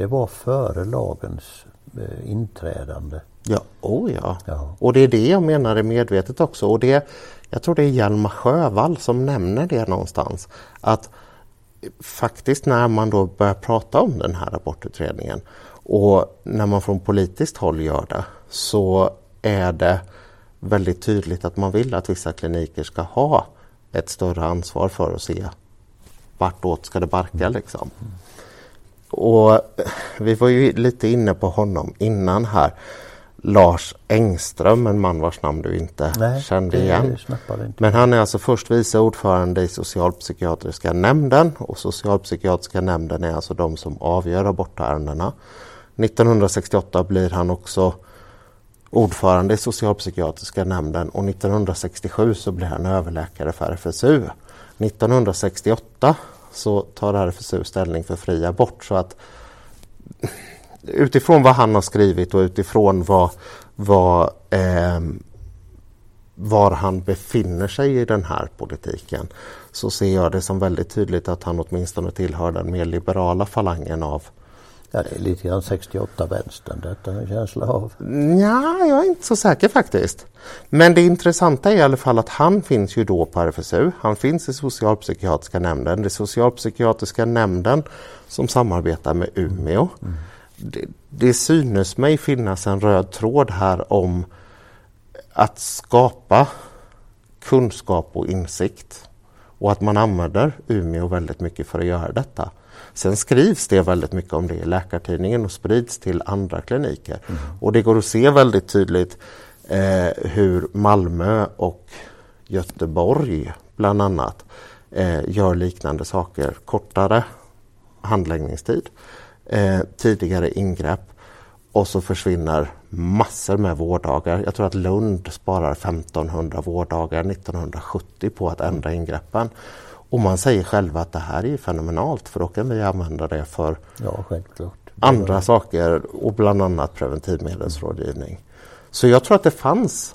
Det var före lagens eh, inträdande. Ja, oh ja. ja. Och det är det jag menar är medvetet också. Och det, jag tror det är Hjalmar Sjövall som nämner det någonstans. Att faktiskt när man då börjar prata om den här abortutredningen och när man från politiskt håll gör det så är det väldigt tydligt att man vill att vissa kliniker ska ha ett större ansvar för att se vartåt ska det barka liksom. Och vi var ju lite inne på honom innan här. Lars Engström, en man vars namn du inte Nej, kände igen. Inte. Men han är alltså först vice ordförande i socialpsykiatriska nämnden och socialpsykiatriska nämnden är alltså de som avgör abortärendena. 1968 blir han också ordförande i socialpsykiatriska nämnden och 1967 så blir han överläkare för RFSU. 1968 så tar RFSU ställning för fri abort. Så att utifrån vad han har skrivit och utifrån vad, vad eh, var han befinner sig i den här politiken så ser jag det som väldigt tydligt att han åtminstone tillhör den mer liberala falangen av Ja, det är lite grann 68 vänstern detta en känsla av. Ja, jag är inte så säker faktiskt. Men det intressanta är i alla fall att han finns ju då på RFSU. Han finns i socialpsykiatriska nämnden. Det är socialpsykiatriska nämnden som samarbetar med Umeå. Mm. Det, det synes mig finnas en röd tråd här om att skapa kunskap och insikt och att man använder Umeå väldigt mycket för att göra detta. Sen skrivs det väldigt mycket om det i Läkartidningen och sprids till andra kliniker. Mm. Och det går att se väldigt tydligt eh, hur Malmö och Göteborg bland annat eh, gör liknande saker. Kortare handläggningstid, eh, tidigare ingrepp och så försvinner massor med vårddagar. Jag tror att Lund sparar 1500 vårddagar 1970 på att ändra ingreppen. Och man säger själva att det här är fenomenalt för då kan vi använda det för ja, andra saker och bland annat preventivmedelsrådgivning. Så jag tror att det fanns,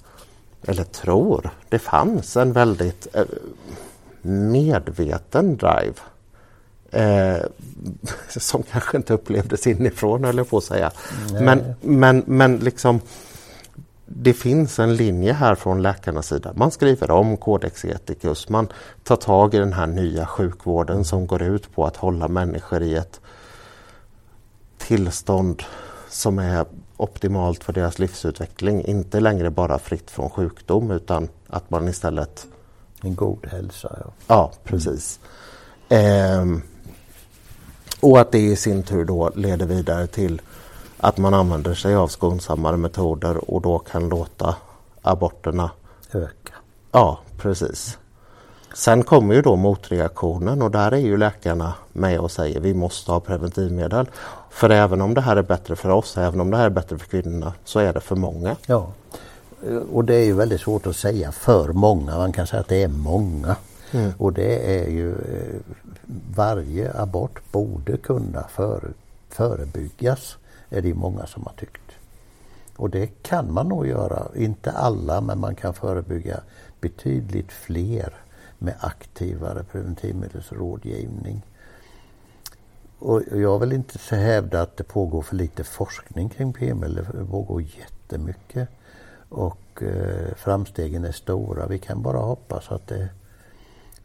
eller tror, det fanns en väldigt eh, medveten drive eh, som kanske inte upplevdes inifrån, höll jag på att säga. Men, men, men liksom det finns en linje här från läkarnas sida. Man skriver om Codex Ethicus, man tar tag i den här nya sjukvården som går ut på att hålla människor i ett tillstånd som är optimalt för deras livsutveckling. Inte längre bara fritt från sjukdom utan att man istället... En god hälsa. Ja, ja precis. Mm. Eh, och att det i sin tur då leder vidare till att man använder sig av skonsammare metoder och då kan låta aborterna öka. Ja, precis. Sen kommer ju då motreaktionen och där är ju läkarna med och säger vi måste ha preventivmedel. För även om det här är bättre för oss, även om det här är bättre för kvinnorna, så är det för många. Ja, och det är ju väldigt svårt att säga för många. Man kan säga att det är många. Mm. Och det är ju eh, varje abort borde kunna före, förebyggas är det många som har tyckt. Och det kan man nog göra, inte alla men man kan förebygga betydligt fler med aktivare preventivmedelsrådgivning. Och jag vill inte så hävda att det pågår för lite forskning kring PML. det pågår jättemycket. Och eh, framstegen är stora. Vi kan bara hoppas att det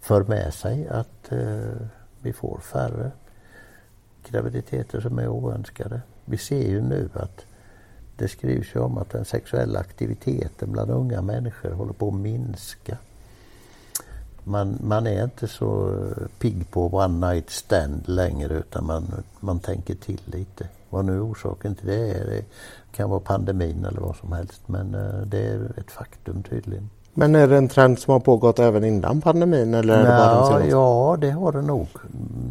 för med sig att eh, vi får färre graviditeter som är oönskade vi ser ju nu att det skrivs ju om att den sexuella aktiviteten bland unga människor håller på att minska. Man, man är inte så eh, pigg på one night stand längre utan man, man tänker till lite. Vad nu orsaken till det är, det kan vara pandemin eller vad som helst men eh, det är ett faktum tydligen. Men är det en trend som har pågått även innan pandemin? Eller är det bara ja, ja, det har det nog.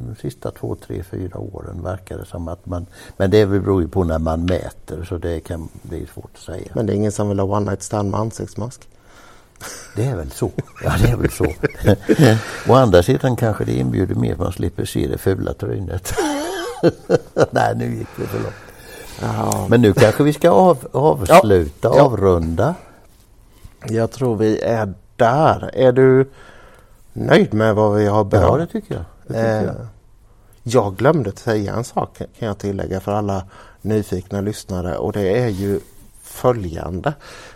De sista två, tre, fyra åren verkar det som att man... Men det beror ju på när man mäter så det kan bli svårt att säga. Men det är ingen som vill ha one night stand med ansiktsmask? Det är väl så. Ja, det är väl så. Å andra sidan kanske det inbjuder mer för man slipper se det fula trynet. Nej, nu gick det för långt. Ja. Men nu kanske vi ska av, avsluta, ja. avrunda. Jag tror vi är där. Är du nöjd med vad vi har berört? Ja, det tycker jag. Det tycker jag. Eh, jag glömde säga en sak kan jag tillägga för alla nyfikna lyssnare och det är ju följande.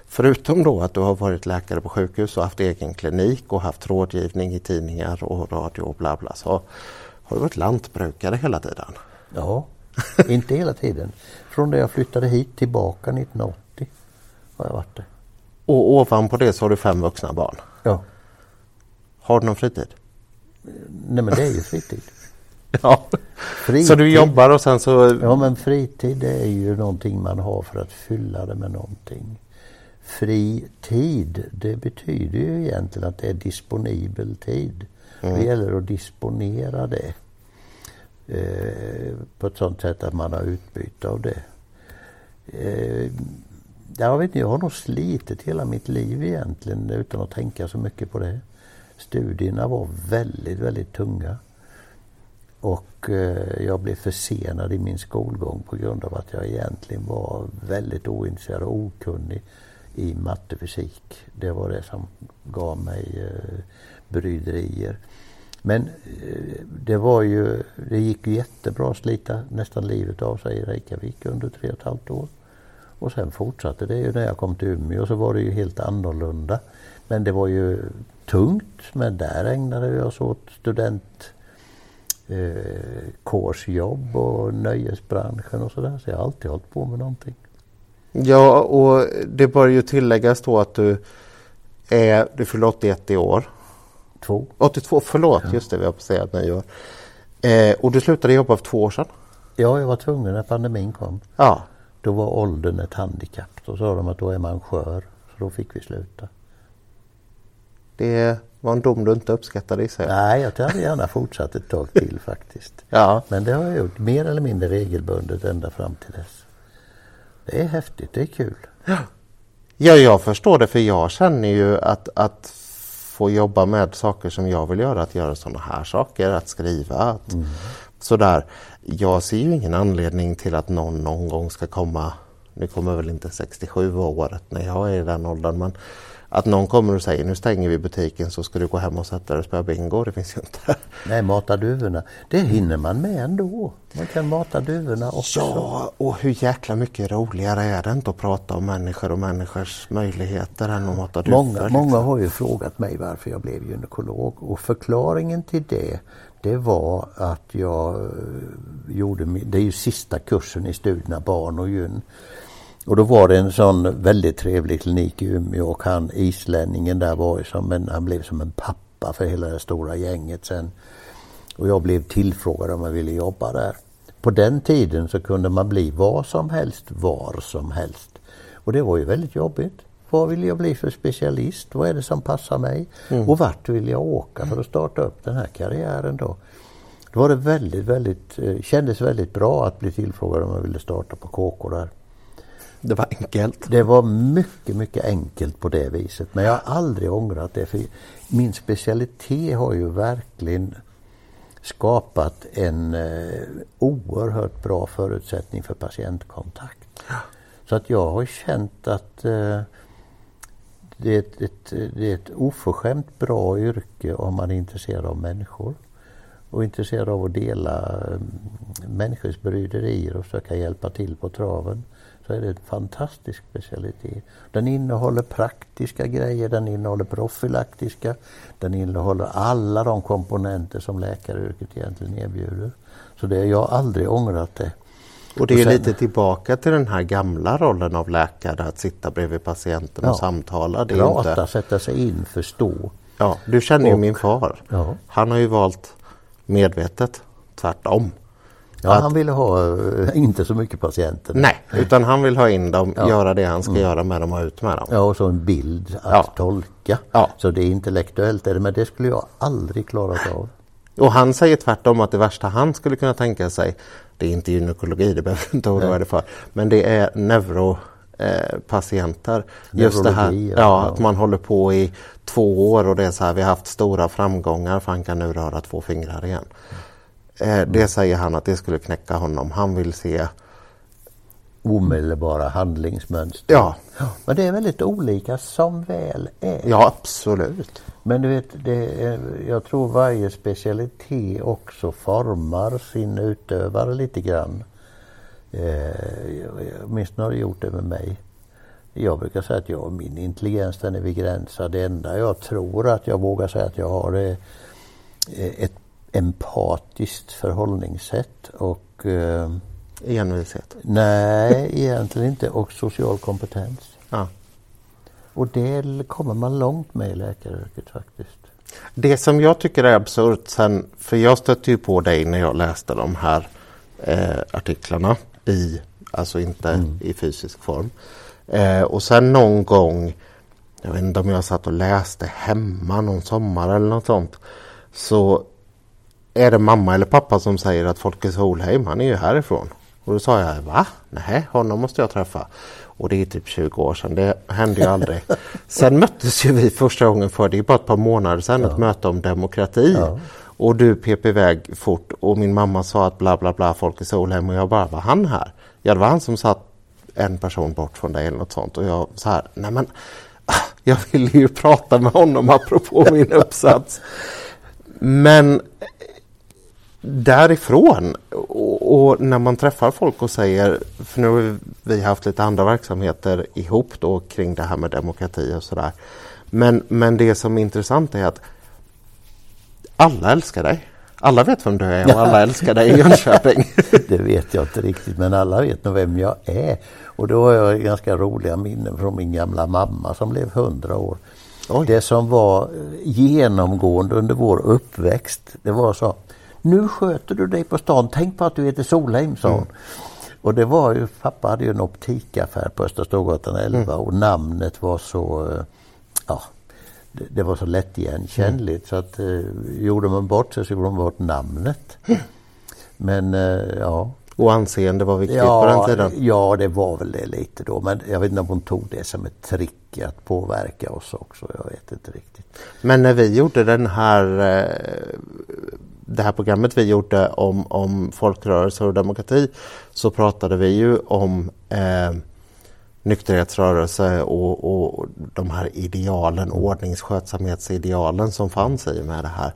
Förutom då att du har varit läkare på sjukhus och haft egen klinik och haft rådgivning i tidningar och radio och bla bla så har du varit lantbrukare hela tiden. Ja, inte hela tiden. Från det jag flyttade hit tillbaka 1980 har jag varit det. Och ovanpå det så har du fem vuxna barn? Ja. Har du någon fritid? Nej men det är ju fritid. ja. Fritid. Så du jobbar och sen så... Ja men fritid är ju någonting man har för att fylla det med någonting. Fri tid, det betyder ju egentligen att det är disponibel tid. Mm. Det gäller att disponera det eh, på ett sådant sätt att man har utbyte av det. Eh, jag vet inte, jag har nog slitit hela mitt liv egentligen utan att tänka så mycket på det. Studierna var väldigt, väldigt tunga. Och eh, jag blev försenad i min skolgång på grund av att jag egentligen var väldigt ointresserad och okunnig i matte och fysik. Det var det som gav mig eh, bryderier. Men eh, det var ju, det gick ju jättebra att slita nästan livet av sig i Reykjavik under tre och ett halvt år. Och sen fortsatte det ju när jag kom till Umeå så var det ju helt annorlunda. Men det var ju tungt men där ägnade vi oss åt studentkårsjobb eh, och nöjesbranschen och sådär. Så jag har alltid hållit på med någonting. Ja och det bör ju tilläggas då att du är, du fyller 81 i år. Två. 82, förlåt, ja. just det vi har passerat nyår. Eh, och du slutade jobba för två år sedan? Ja, jag var tvungen när pandemin kom. Ja. Då var åldern ett handikapp. Då sa de att då är man skör. Så då fick vi sluta. Det var en dom du inte uppskattade i sig? Nej, jag hade gärna fortsatt ett tag till faktiskt. ja. Men det har jag gjort mer eller mindre regelbundet ända fram till dess. Det är häftigt, det är kul. Ja, ja jag förstår det för jag känner ju att, att få jobba med saker som jag vill göra, att göra sådana här saker, att skriva, att mm. Sådär jag ser ju ingen anledning till att någon någon gång ska komma, nu kommer väl inte 67 året när jag är i den åldern, men att någon kommer och säger nu stänger vi butiken så ska du gå hem och sätta dig och spela bingo, det finns ju inte. Nej, mata duvorna, det hinner man med ändå. Man kan mata duvorna också. Ja, och hur jäkla mycket roligare är det inte att prata om människor och människors möjligheter än att mata duvor? Många, liksom. många har ju frågat mig varför jag blev gynekolog och förklaringen till det det var att jag eh, gjorde, det är ju sista kursen i studierna barn och gyn. Och då var det en sån väldigt trevlig klinik i Umeå och han islänningen där var ju som en, han blev som en pappa för hela det stora gänget sen. Och jag blev tillfrågad om jag ville jobba där. På den tiden så kunde man bli vad som helst, var som helst. Och det var ju väldigt jobbigt. Vad vill jag bli för specialist? Vad är det som passar mig? Mm. Och vart vill jag åka för att starta upp den här karriären då? Då var det väldigt, väldigt, eh, kändes väldigt bra att bli tillfrågad om jag ville starta på KK där. Det var enkelt? Det var mycket, mycket enkelt på det viset. Men jag har aldrig ångrat det. För min specialitet har ju verkligen skapat en eh, oerhört bra förutsättning för patientkontakt. Så att jag har känt att eh, det är, ett, ett, det är ett oförskämt bra yrke om man är intresserad av människor och intresserad av att dela mm, människors bryderier och försöka hjälpa till på traven så är det en fantastisk specialitet. Den innehåller praktiska grejer, den innehåller profylaktiska, den innehåller alla de komponenter som läkaryrket egentligen erbjuder. Så det, jag har aldrig ångrat det. Och det är Och sen- lite tillbaka till den här gamla rollen av läkare att sitta bredvid patienten och Ja. samtala. Det Prata, inte, sätta sig in, förstå. ja, du känner ju Och- min far. Ja. Han har ju valt medvetet tvärtom. Ja, Att- han ville ha eh, inte så mycket patienter. Nej, utan han vill ha in dem, Ja. göra det han ska göra med dem och ut med dem. Ja, och så en bild att Ja. tolka. Ja. Så det är intellektuellt, men det skulle jag aldrig klarat av. Och han säger tvärtom att det värsta han skulle kunna tänka sig, det är inte gynekologi, det behöver du inte oroa dig för, men det är neuropatienter. Eh, patienter. Just det här Neurologi, ja, ja. att man håller på i två år och det är så här, vi har haft stora framgångar för han kan nu röra två fingrar igen. Eh, det säger han att det skulle knäcka honom. Han vill se, Omedelbara handlingsmönster. ja, Men det är väldigt olika som väl är. ja absolut. Men du vet, det är, jag tror varje specialitet också formar sin utövare lite grann. Eh, jag- åtminstone har det gjort det med mig. Jag brukar säga att jag, min intelligens den är begränsad. Det enda jag tror att jag vågar säga att jag har är eh, ett empatiskt förhållningssätt och eh, Envishet. nej, egentligen inte. Och social kompetens. Ja. Och det kommer man långt med i läkaryrket faktiskt. Det som jag tycker är absurt sen, för jag stötte ju på dig när jag läste de här eh, artiklarna i, alltså inte i fysisk form. Eh, och sen någon gång, jag vet inte om jag satt och läste hemma någon sommar eller något sånt, så är det mamma eller pappa som säger att Folke Solheim, han är ju härifrån. Och då sa jag, va? Nej, honom måste jag träffa. Och det är typ 20 år sedan, det hände ju aldrig. Sen möttes ju vi första gången för, det är bara ett par månader sedan, ett möte om demokrati. Ja. Och du pep iväg fort och min mamma sa att bla bla bla, Folke Solheim och jag bara, var han här? Ja, det var han som satt en person bort från dig eller något sånt. Och jag så här, nej men, jag ville ju prata med honom apropå min uppsats. Men därifrån och, och när man träffar folk och säger, för nu har vi haft lite andra verksamheter ihop då kring det här med demokrati och sådär. Men, men det som är intressant är att alla älskar dig. Alla vet vem du är och alla älskar dig i Jönköping. Det vet jag inte riktigt men alla vet nog vem jag är. Och då har jag ganska roliga minnen från min gamla mamma som blev 100 år. Oj. Det som var genomgående under vår uppväxt det var så Nu sköter du dig på stan, tänk på att du heter Solheim sa hon. Och det var ju, pappa hade ju en optikaffär på Östra Storgatan 11 och namnet var så, eh, ja det, det var så lättigenkännligt så att eh, gjorde man bort sig så gjorde man bort namnet. Men eh, ja, Och anseende var viktigt på den tiden. Ja, det var väl det lite då. Men jag vet inte om hon tog det som ett trick att påverka oss också. Jag vet inte riktigt. Men när vi gjorde den här, eh, det här programmet vi gjorde om, om folkrörelser och demokrati så pratade vi ju om eh, nykterhetsrörelse och, och de här idealen, ordningsskötsamhetsidealen som fanns i med det här.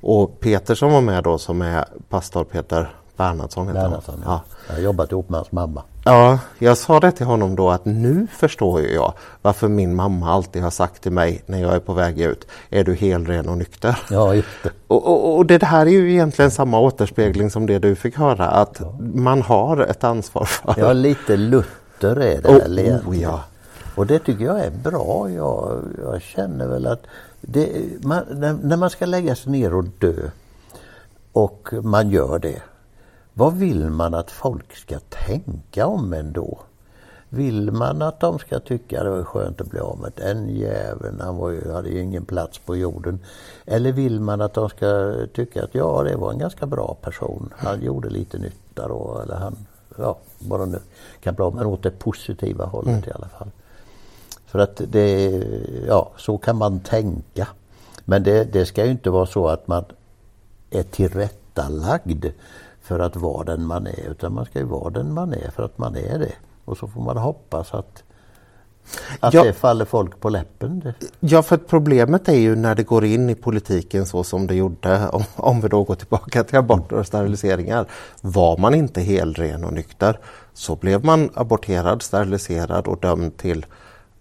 Och Peter som var med då som är pastor Peter Bernhardsson. Bernhardsson, ja. ja. Jag har jobbat ihop med hans mamma. Ja, jag sa det till honom då att nu förstår jag varför min mamma alltid har sagt till mig när jag är på väg ut, är du helren och nykter? Ja, just det. Och, och, och det här är ju egentligen samma återspegling som det du fick höra, att man har ett ansvar för. Ja, lite Luther är det Oh, oh, ja. Och det tycker jag är bra. Jag, jag känner väl att det, man, när, när man ska lägga sig ner och dö och man gör det. Vad vill man att folk ska tänka om en då? Vill man att de ska tycka det var skönt att bli av med den jäveln, han var ju, hade ju ingen plats på jorden. Eller vill man att de ska tycka att ja, det var en ganska bra person, han gjorde lite nytta då, eller han, ja, vad de nu kan av men åt det positiva hållet i alla fall. För att det, ja, så kan man tänka. Men det, det ska ju inte vara så att man är tillrättalagd för att vara den man är. Utan man ska ju vara den man är för att man är det. Och så får man hoppas att, att Ja. det faller folk på läppen. Ja, för problemet är ju när det går in i politiken så som det gjorde, om, om vi då går tillbaka till aborter och steriliseringar. Var man inte helren och nykter så blev man aborterad, steriliserad och dömd till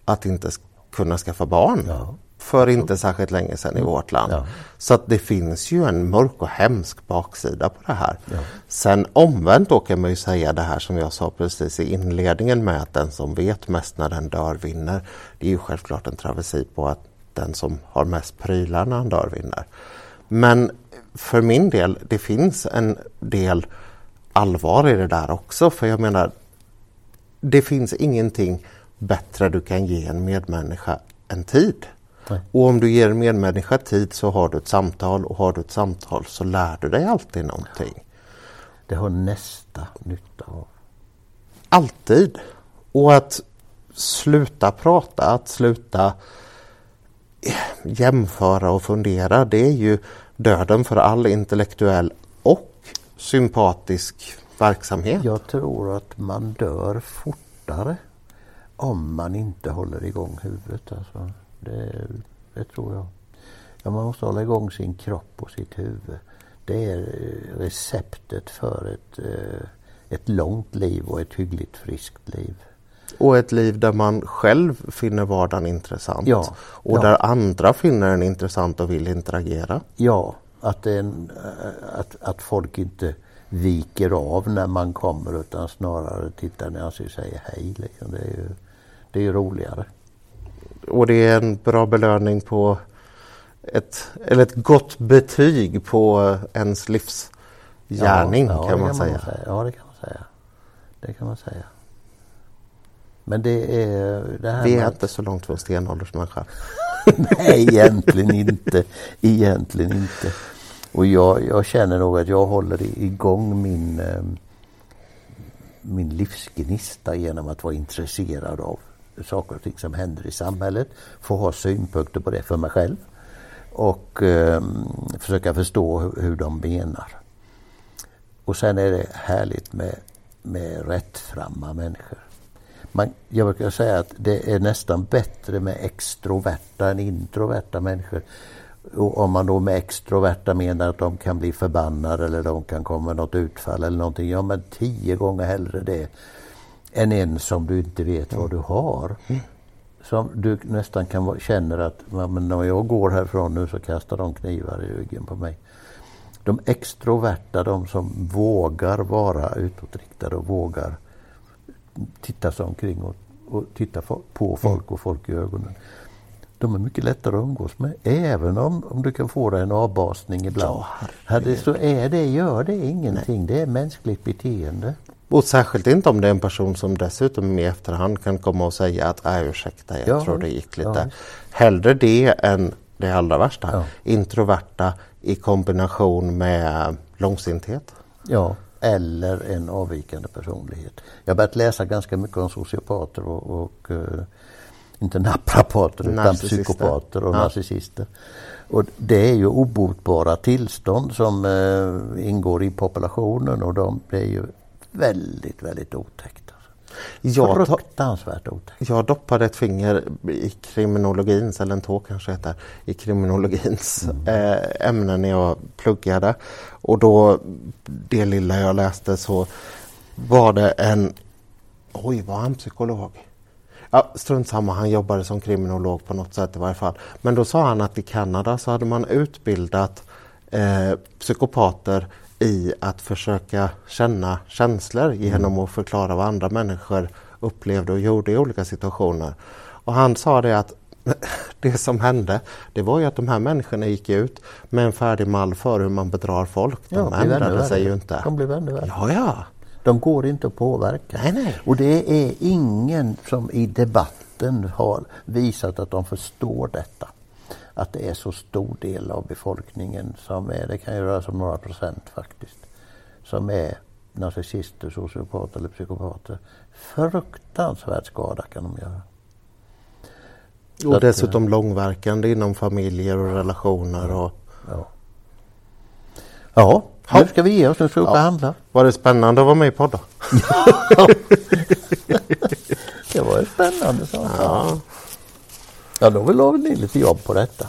att inte kunna skaffa barn. Ja. För inte särskilt länge sedan i vårt land. Ja. Så att det finns ju en mörk och hemsk baksida på det här. Ja. Sen omvänt då kan man ju säga det här som jag sa precis i inledningen med att den som vet mest när den dör vinner. Det är ju självklart en travesti på att den som har mest prylar när han dör vinner. Men för min del, det finns en del allvar i det där också. För jag menar, det finns ingenting bättre du kan ge en medmänniska än tid. Nej. Och om du ger en medmänniska tid så har du ett samtal och har du ett samtal så lär du dig alltid någonting. Det har nästa nytta av. Alltid. Och att sluta prata, att sluta jämföra och fundera, det är ju döden för all intellektuell och sympatisk verksamhet. Jag tror att man dör fortare om man inte håller igång huvudet. Alltså, det, det tror jag. Ja, man måste hålla igång sin kropp och sitt huvud. Det är eh, receptet för ett, eh, ett långt liv och ett hyggligt friskt liv. Och ett liv där man själv finner vardagen intressant. Ja, och ja. där andra finner den intressant och vill interagera. Ja, att, en, eh, att, att folk inte viker av när man kommer utan snarare tittar ner och säger hej. Liksom. Det, är ju, det är ju roligare. Och det är en bra belöning på ett, eller ett gott betyg på ens livsgärning Ja, ja, kan det man säga. Ja, det kan man säga. Det kan man säga. Men det är det här Vi är inte så långt från stenåldersmänniska. Nej, egentligen inte. Egentligen inte. Och jag, jag känner nog att jag håller igång min, eh, min livsgnista genom att vara intresserad av saker och ting som händer i samhället. Få ha synpunkter på det för mig själv. Och eh, försöka förstå hur, hur de menar. Och sen är det härligt med, med rättframma människor. Man, jag brukar säga att det är nästan bättre med extroverta än introverta människor. Och om man då med extroverta menar att de kan bli förbannade eller de kan komma med något utfall eller någonting. Ja men tio gånger hellre det än en som du inte vet vad du har. Som du nästan kan känner att "Ja, men när jag går härifrån nu så kastar de knivar i ryggen på mig. De extroverta, de som vågar vara utåtriktade och vågar titta sig omkring och, och titta på folk och folk i ögonen. De är mycket lättare att umgås med. Även om, om du kan få dig en avbasning ibland. Ja, så är det, gör det ingenting. Det är mänskligt beteende. Och särskilt inte om det är en person som dessutom i efterhand kan komma och säga att äh, ursäkta, jag Ja, tror det gick lite. ja. Hellre det än det allra värsta. Ja. Introverta i kombination med långsinthet. Ja, eller en avvikande personlighet. Jag har börjat läsa ganska mycket om sociopater och, och eh, inte naprapater utan psykopater och Ja. narcissister. Och det är ju obotbara tillstånd som eh, ingår i populationen och de det är ju väldigt, väldigt otäckt. Alltså. Jag, ta, Fruktansvärt otäckt. jag doppade ett finger i kriminologins, eller en tå kanske heter, i kriminologins eh, ämnen när jag pluggade. Och då, det lilla jag läste så var det en, oj var han psykolog? Ja, strunt samma, han jobbade som kriminolog på något sätt i varje fall. Men då sa han att i Kanada så hade man utbildat eh, psykopater i att försöka känna känslor genom att förklara vad andra människor upplevde och gjorde i olika situationer. Och han sa det att det som hände, det var ju att de här människorna gick ut med en färdig mall för hur man bedrar folk. De Ja, ändrade sig ju inte. De blev ännu värre. Ja, ja. De går inte att påverka. Nej, nej. Och det är ingen som i debatten har visat att de förstår detta. Att det är så stor del av befolkningen som är, det kan ju röra sig om några procent faktiskt, som är narcissister, sociopater eller psykopater. Fruktansvärd skada kan de göra. Och dessutom långverkande inom familjer och relationer. Och... Ja, ja nu ska vi ge oss, nu ska vi Ja. handla. Var det spännande att vara med i podden? Det var ju spännande. Så. Ja. Ja, då vill ni lite jobb på detta.